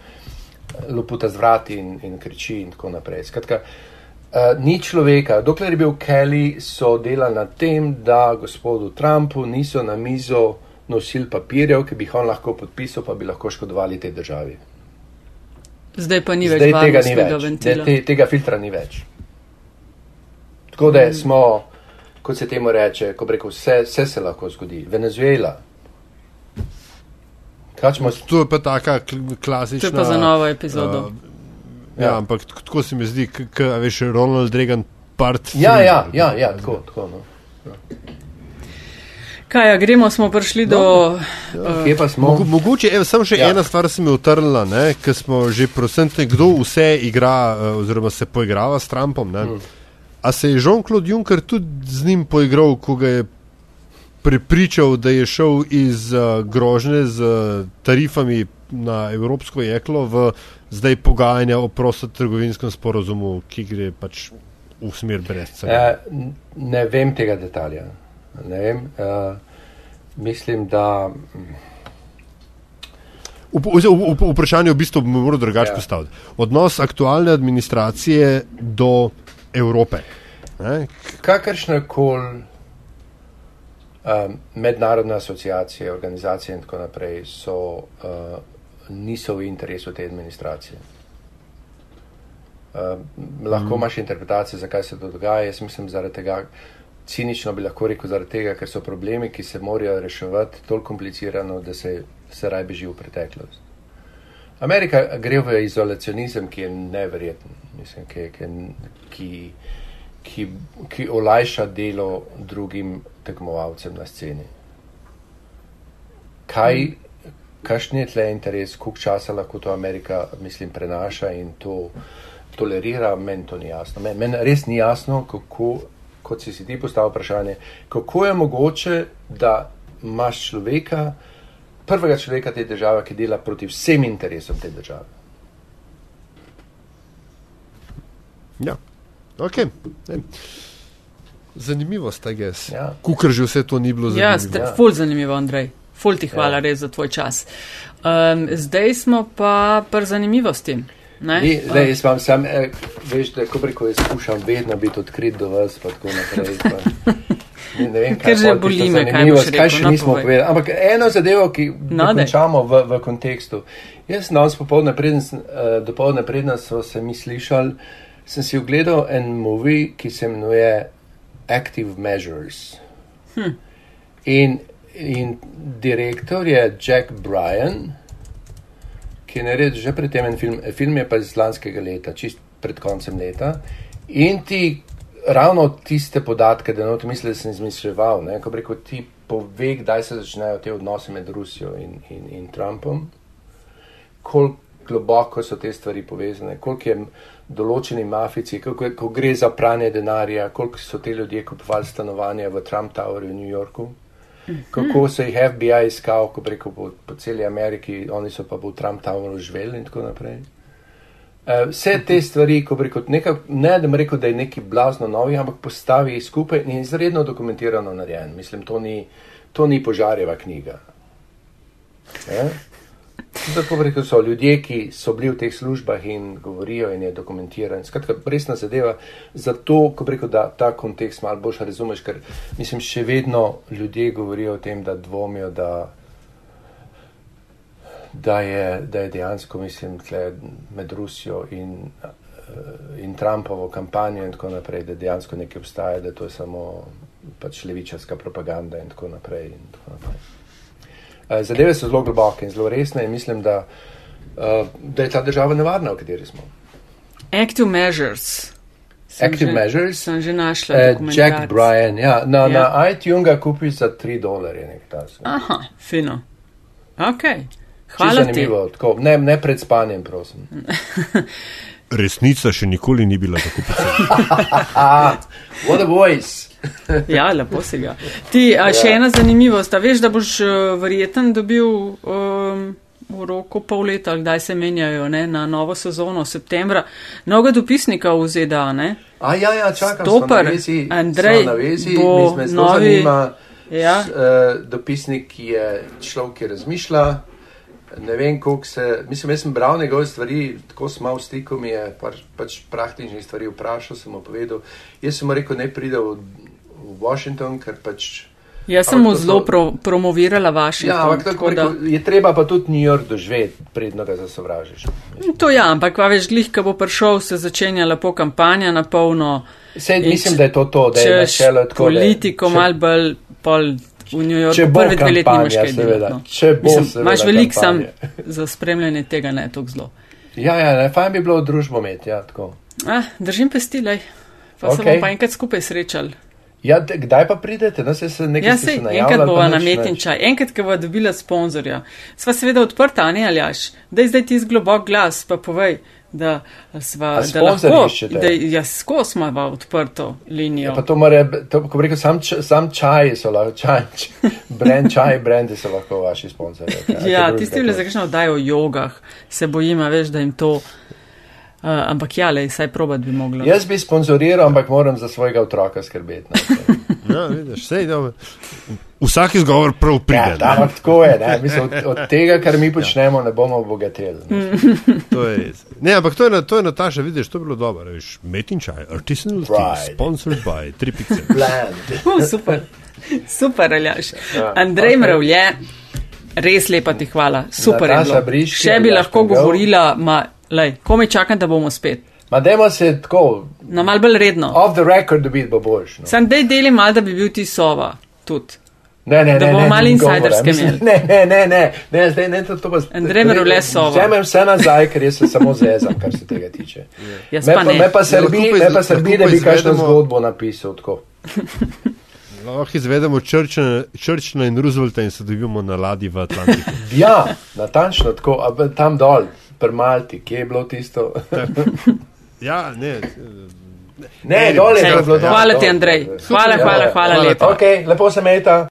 Speaker 3: loputa z vrati in, in kriči in tako naprej. Skratka, Uh, ni človeka. Dokler je bil Kelly, so delali na tem, da gospodu Trumpu niso na mizo nosili papirjev, ki bi jih on lahko podpisal, pa bi lahko škodovali tej državi.
Speaker 2: Zdaj pa ni več
Speaker 3: Zdaj tega ni več,
Speaker 2: ventila.
Speaker 3: te, tega filtra ni več. Tako da smo, kot se temu reče, ko rekel, vse, vse se lahko zgodi. Venezuela. Smo
Speaker 1: To je pa taka kl- klasična.
Speaker 2: To je pa za novo epizodo.
Speaker 1: Uh, ja,
Speaker 3: Ja.
Speaker 1: ampak tako, se mi zdi, kot veš, Ronald Reagan part.
Speaker 3: Ja,
Speaker 1: three.
Speaker 3: ja, ja, ja tako, tako. No.
Speaker 2: Kaj, ja, gremo, smo prišli do. Uh,
Speaker 3: Kje pa smo?
Speaker 1: Mogo, mogoče, evo, samo še
Speaker 3: Ja.
Speaker 1: ja. ena stvar se mi je utrnila, ker smo že prosentni, kdo vse igra, eh, oziroma se poigrava s Trumpom. Ne?
Speaker 3: Mm.
Speaker 1: A se je Jean-Claude Juncker tudi z njim poigral, ko ga je prepričal, da je šel iz uh, grožnje z uh, tarifami na evropsko jeklo v zdaj pogajanja o prostotrgovinskem sporozumu, ki gre pač v smer brez cene.
Speaker 3: Eh, n- ne vem tega detalja. Ne vem. Uh, mislim, da.
Speaker 1: V- v- v- Vprašanje bistvu bi moral drugače
Speaker 3: ja.
Speaker 1: postaviti. Odnos aktualne administracije do Evrope. Ne?
Speaker 3: Kakršne koli um, mednarodne asociacije, organizacije in tako naprej so, uh, niso v interesu te administracije. Uh, lahko mm. imaš interpretacije, zakaj se to dogaja. Jaz mislim, zaradi tega, cinično bi lahko rekel, zaradi tega, ker so problemi, ki se morajo reševati, toliko komplicirano, da se, se raj beži v preteklost. Amerika gre v izolacionizem, ki je neverjeten, mislim, ki, ki, ki, ki, olajša delo drugim tekmovalcem na sceni. Kaj, kakšen je tle interes, koliko časa lahko to Amerika, mislim, prenaša in to tolerira, meni to ni jasno. Meni men res ni jasno, kako, kot si si ti postavil vprašanje, kako je mogoče, da imaš človeka, prvega človeka te države, ki dela proti vsem interesom te države.
Speaker 1: Ja. Okay. Zanimivo ste, gess.
Speaker 3: Ja.
Speaker 1: Kukor že vse to ni bilo
Speaker 2: Ja,
Speaker 1: zanimivo.
Speaker 2: ste,
Speaker 3: Ja.
Speaker 2: ful zanimivo, Andrej. Ful ti hvala
Speaker 3: Ja.
Speaker 2: ja. res za tvoj čas. Um, zdaj smo pa pri zanimivosti. Ne?
Speaker 3: Ni, zdaj, jaz vam sam, eh, veš, da ko preko jaz skušam vedno biti odkrit do vas, pa tako naprej. Pa, ne, ne vem, kaj
Speaker 2: že boli me, kaj
Speaker 3: zanimivost,
Speaker 2: boš
Speaker 3: kaj
Speaker 2: rekel,
Speaker 3: še
Speaker 2: no,
Speaker 3: nismo
Speaker 2: povej.
Speaker 3: povedali. Ampak eno zadevo, ki
Speaker 2: No,
Speaker 3: končamo v, v kontekstu. Jaz danes popoldne, preden, sem, uh, dopoldne predna so se mi slišali, sem si ogledal en movie, ki se imenuje Active Measures.
Speaker 2: Hm.
Speaker 3: In, in direktor je Jack Bryan, ki je naredil že predtem en film, film je pa iz lanskega leta, čist pred koncem leta. In ti ravno tiste podatke, da not misli, da sem izmišljeval, ne, ko rekel, ti pove, kdaj se začnejo te odnose med Rusijo in, in, in Trumpom, koliko globoko so te stvari povezane, koliko je določeni mafici, je, ko gre za pranje denarja, koliko so te ljudje kupovali stanovanja v Trump Towerju v New Yorku. kako se jih FBI iskal, ko preko po, po celi Ameriki, oni so pa v Trump Toweru živeli in tako naprej. Uh, vse te stvari, ko preko nekaj, ne da bi rekel, da je nekaj blazno novih, ampak postavi skupaj in izredno dokumentirano narejen. Mislim, to ni, to ni požarjeva knjiga. Ja? Tako rekel so ljudje, ki so bili v teh službah in govorijo in je dokumentiran. Skratka, resna zadeva. Zato, ko rekel, da ta kontekst malo boljš razumeš, ker mislim, še vedno ljudje govorijo o tem, da dvomijo, da, da, je, da je dejansko, mislim, med Rusijo in, in Trumpovo kampanjo in tako naprej, da dejansko nekaj obstaja, da to je samo pač levičarska propaganda in tako naprej. In tako naprej. Eh, zadeve so zelo globoke in zelo resne in mislim, da, uh, da je ta država nevarna, v kateri smo.
Speaker 2: Active measures.
Speaker 3: Sem Active
Speaker 2: že,
Speaker 3: measures.
Speaker 2: Sem že našla.
Speaker 3: Uh, Jack Bryan, ja, na, ja. na iTunes ga kupiš za 3 dolarje.
Speaker 2: Aha, fino. Ok. Hvala ti.
Speaker 3: Zanimivo, tako, ne, ne pred spanjem, prosim.
Speaker 1: Resnica še nikoli ni bila tako poceni.
Speaker 3: What a voice!
Speaker 2: ja, lepo si ga. Ti, a, še ja. ena zanimivost, a veš, da boš uh, verjeten dobil um, v roku pol leta, kdaj se menjajo ne, na novo sezono, septembra, novega dopisnika v ZDA. Ne?
Speaker 3: A ja, ja, čakam,
Speaker 2: Stopar,
Speaker 3: vezi,
Speaker 2: Andrej,
Speaker 3: vezi,
Speaker 2: bo novi. Zanima,
Speaker 3: ja. s, uh, dopisnik, ki je človek, ki razmišlja. Ne vem, koliko se. Mislim, jaz sem bral njegove stvari, tako smo v stiku, mi je pač, pač praktičnih stvari vprašal, sem mu povedal. Jaz sem mu rekel, ne pride v v Washington, ker pač.
Speaker 2: Jaz sem mu zelo so... pro, promovirala Washington.
Speaker 3: Ja, ampak tako, da... rekel, je treba pa tudi New York doživeti, predno ga zasovražiš.
Speaker 2: To ja, ampak pa veš, glih, ko bo prišel, se začenja lepo kampanja na polno.
Speaker 3: Sej, mislim, da je to to, da je načelo tako.
Speaker 2: Politiko mal bolj pol v New Yorku. Bo prvi dve leti imaš kaj
Speaker 3: delati. No. Če bo
Speaker 2: mislim, imaš velik sam za spremljanje tega, ne tako zelo.
Speaker 3: Ja, ja, ne, fajn bi bilo družbo imeti, ja, tako.
Speaker 2: Ah, držim pestilej, pa okay. se bomo pa enkrat skupaj srečali.
Speaker 3: Ja, kdaj pa pridete? No, se se
Speaker 2: ja, se, enkrat bova na metinčaj, enkrat, ko bova dobila sponzorja. Sva seveda odprta, ne aljaš, da je zdaj ti zglobok glas, pa povej, da sva, da lahko, da ja, skos ima odprto linijo. Ja,
Speaker 3: pa to mora, to, ko rekel, sam, sam čaj so lahko, čaj, brand čaj, brandi so lahko vaši sponzorji.
Speaker 2: Ja, tisti, ki le zakaj dajo o jogah, se bojima, veš, da jim to. Uh, ampak ja, le, saj probat bi mogla.
Speaker 3: Jaz bi sponzoriral, ampak moram za svojega otroka skrbeti.
Speaker 1: No, ja, vidiš, sej, Vsak izgovor prav pride.
Speaker 3: Ja, da, tako je. Mislim, od, od tega, kar mi počnemo, ne bomo obogatili.
Speaker 1: to je res. Ne, ampak to je, to je Nataša, vidiš, to je bilo dobro. Veš, metin čaj, artisanal tea, sponsored by Tripice.
Speaker 2: uh, super, super, aljaš. Ja, Andrej okay. Mravlje, res lepa ti hvala. Super Nataša. Briški, Še bi lahko govorila, ma. Lej, ko me čakam, da bomo spet.
Speaker 3: Ma dajmo se tako.
Speaker 2: Na mal bolj redno.
Speaker 3: Off the record, da bi bil boljši. No.
Speaker 2: Sam dej deli mal, da bi bil ti sova. Tudi.
Speaker 3: Ne, ne,
Speaker 2: da bomo malo insiderske
Speaker 3: imeli. Ne, ne, ne, ne, ne, zdaj ne, to, to pa.
Speaker 2: Andrej Merule sova.
Speaker 3: Vzemem vse nazaj, ker jaz se samo zezam, kar se tega tiče.
Speaker 2: Ja, me, pa,
Speaker 3: me pa srbi, me pa srbi, da bi kakšno zgodbo napisal tako.
Speaker 1: Lahko izvedemo Churchilla in Roosevelta in se dobimo na ladji v Atlantiku.
Speaker 3: ja, natančno tako, tam dol pri Malti, kje je bilo tisto?
Speaker 1: Ja, ne.
Speaker 3: Ne, dole je bilo.
Speaker 2: Hvala ti, Andrej. Hvala, hvala, hvala, hvala lepo.
Speaker 3: Okay, lepo se meta.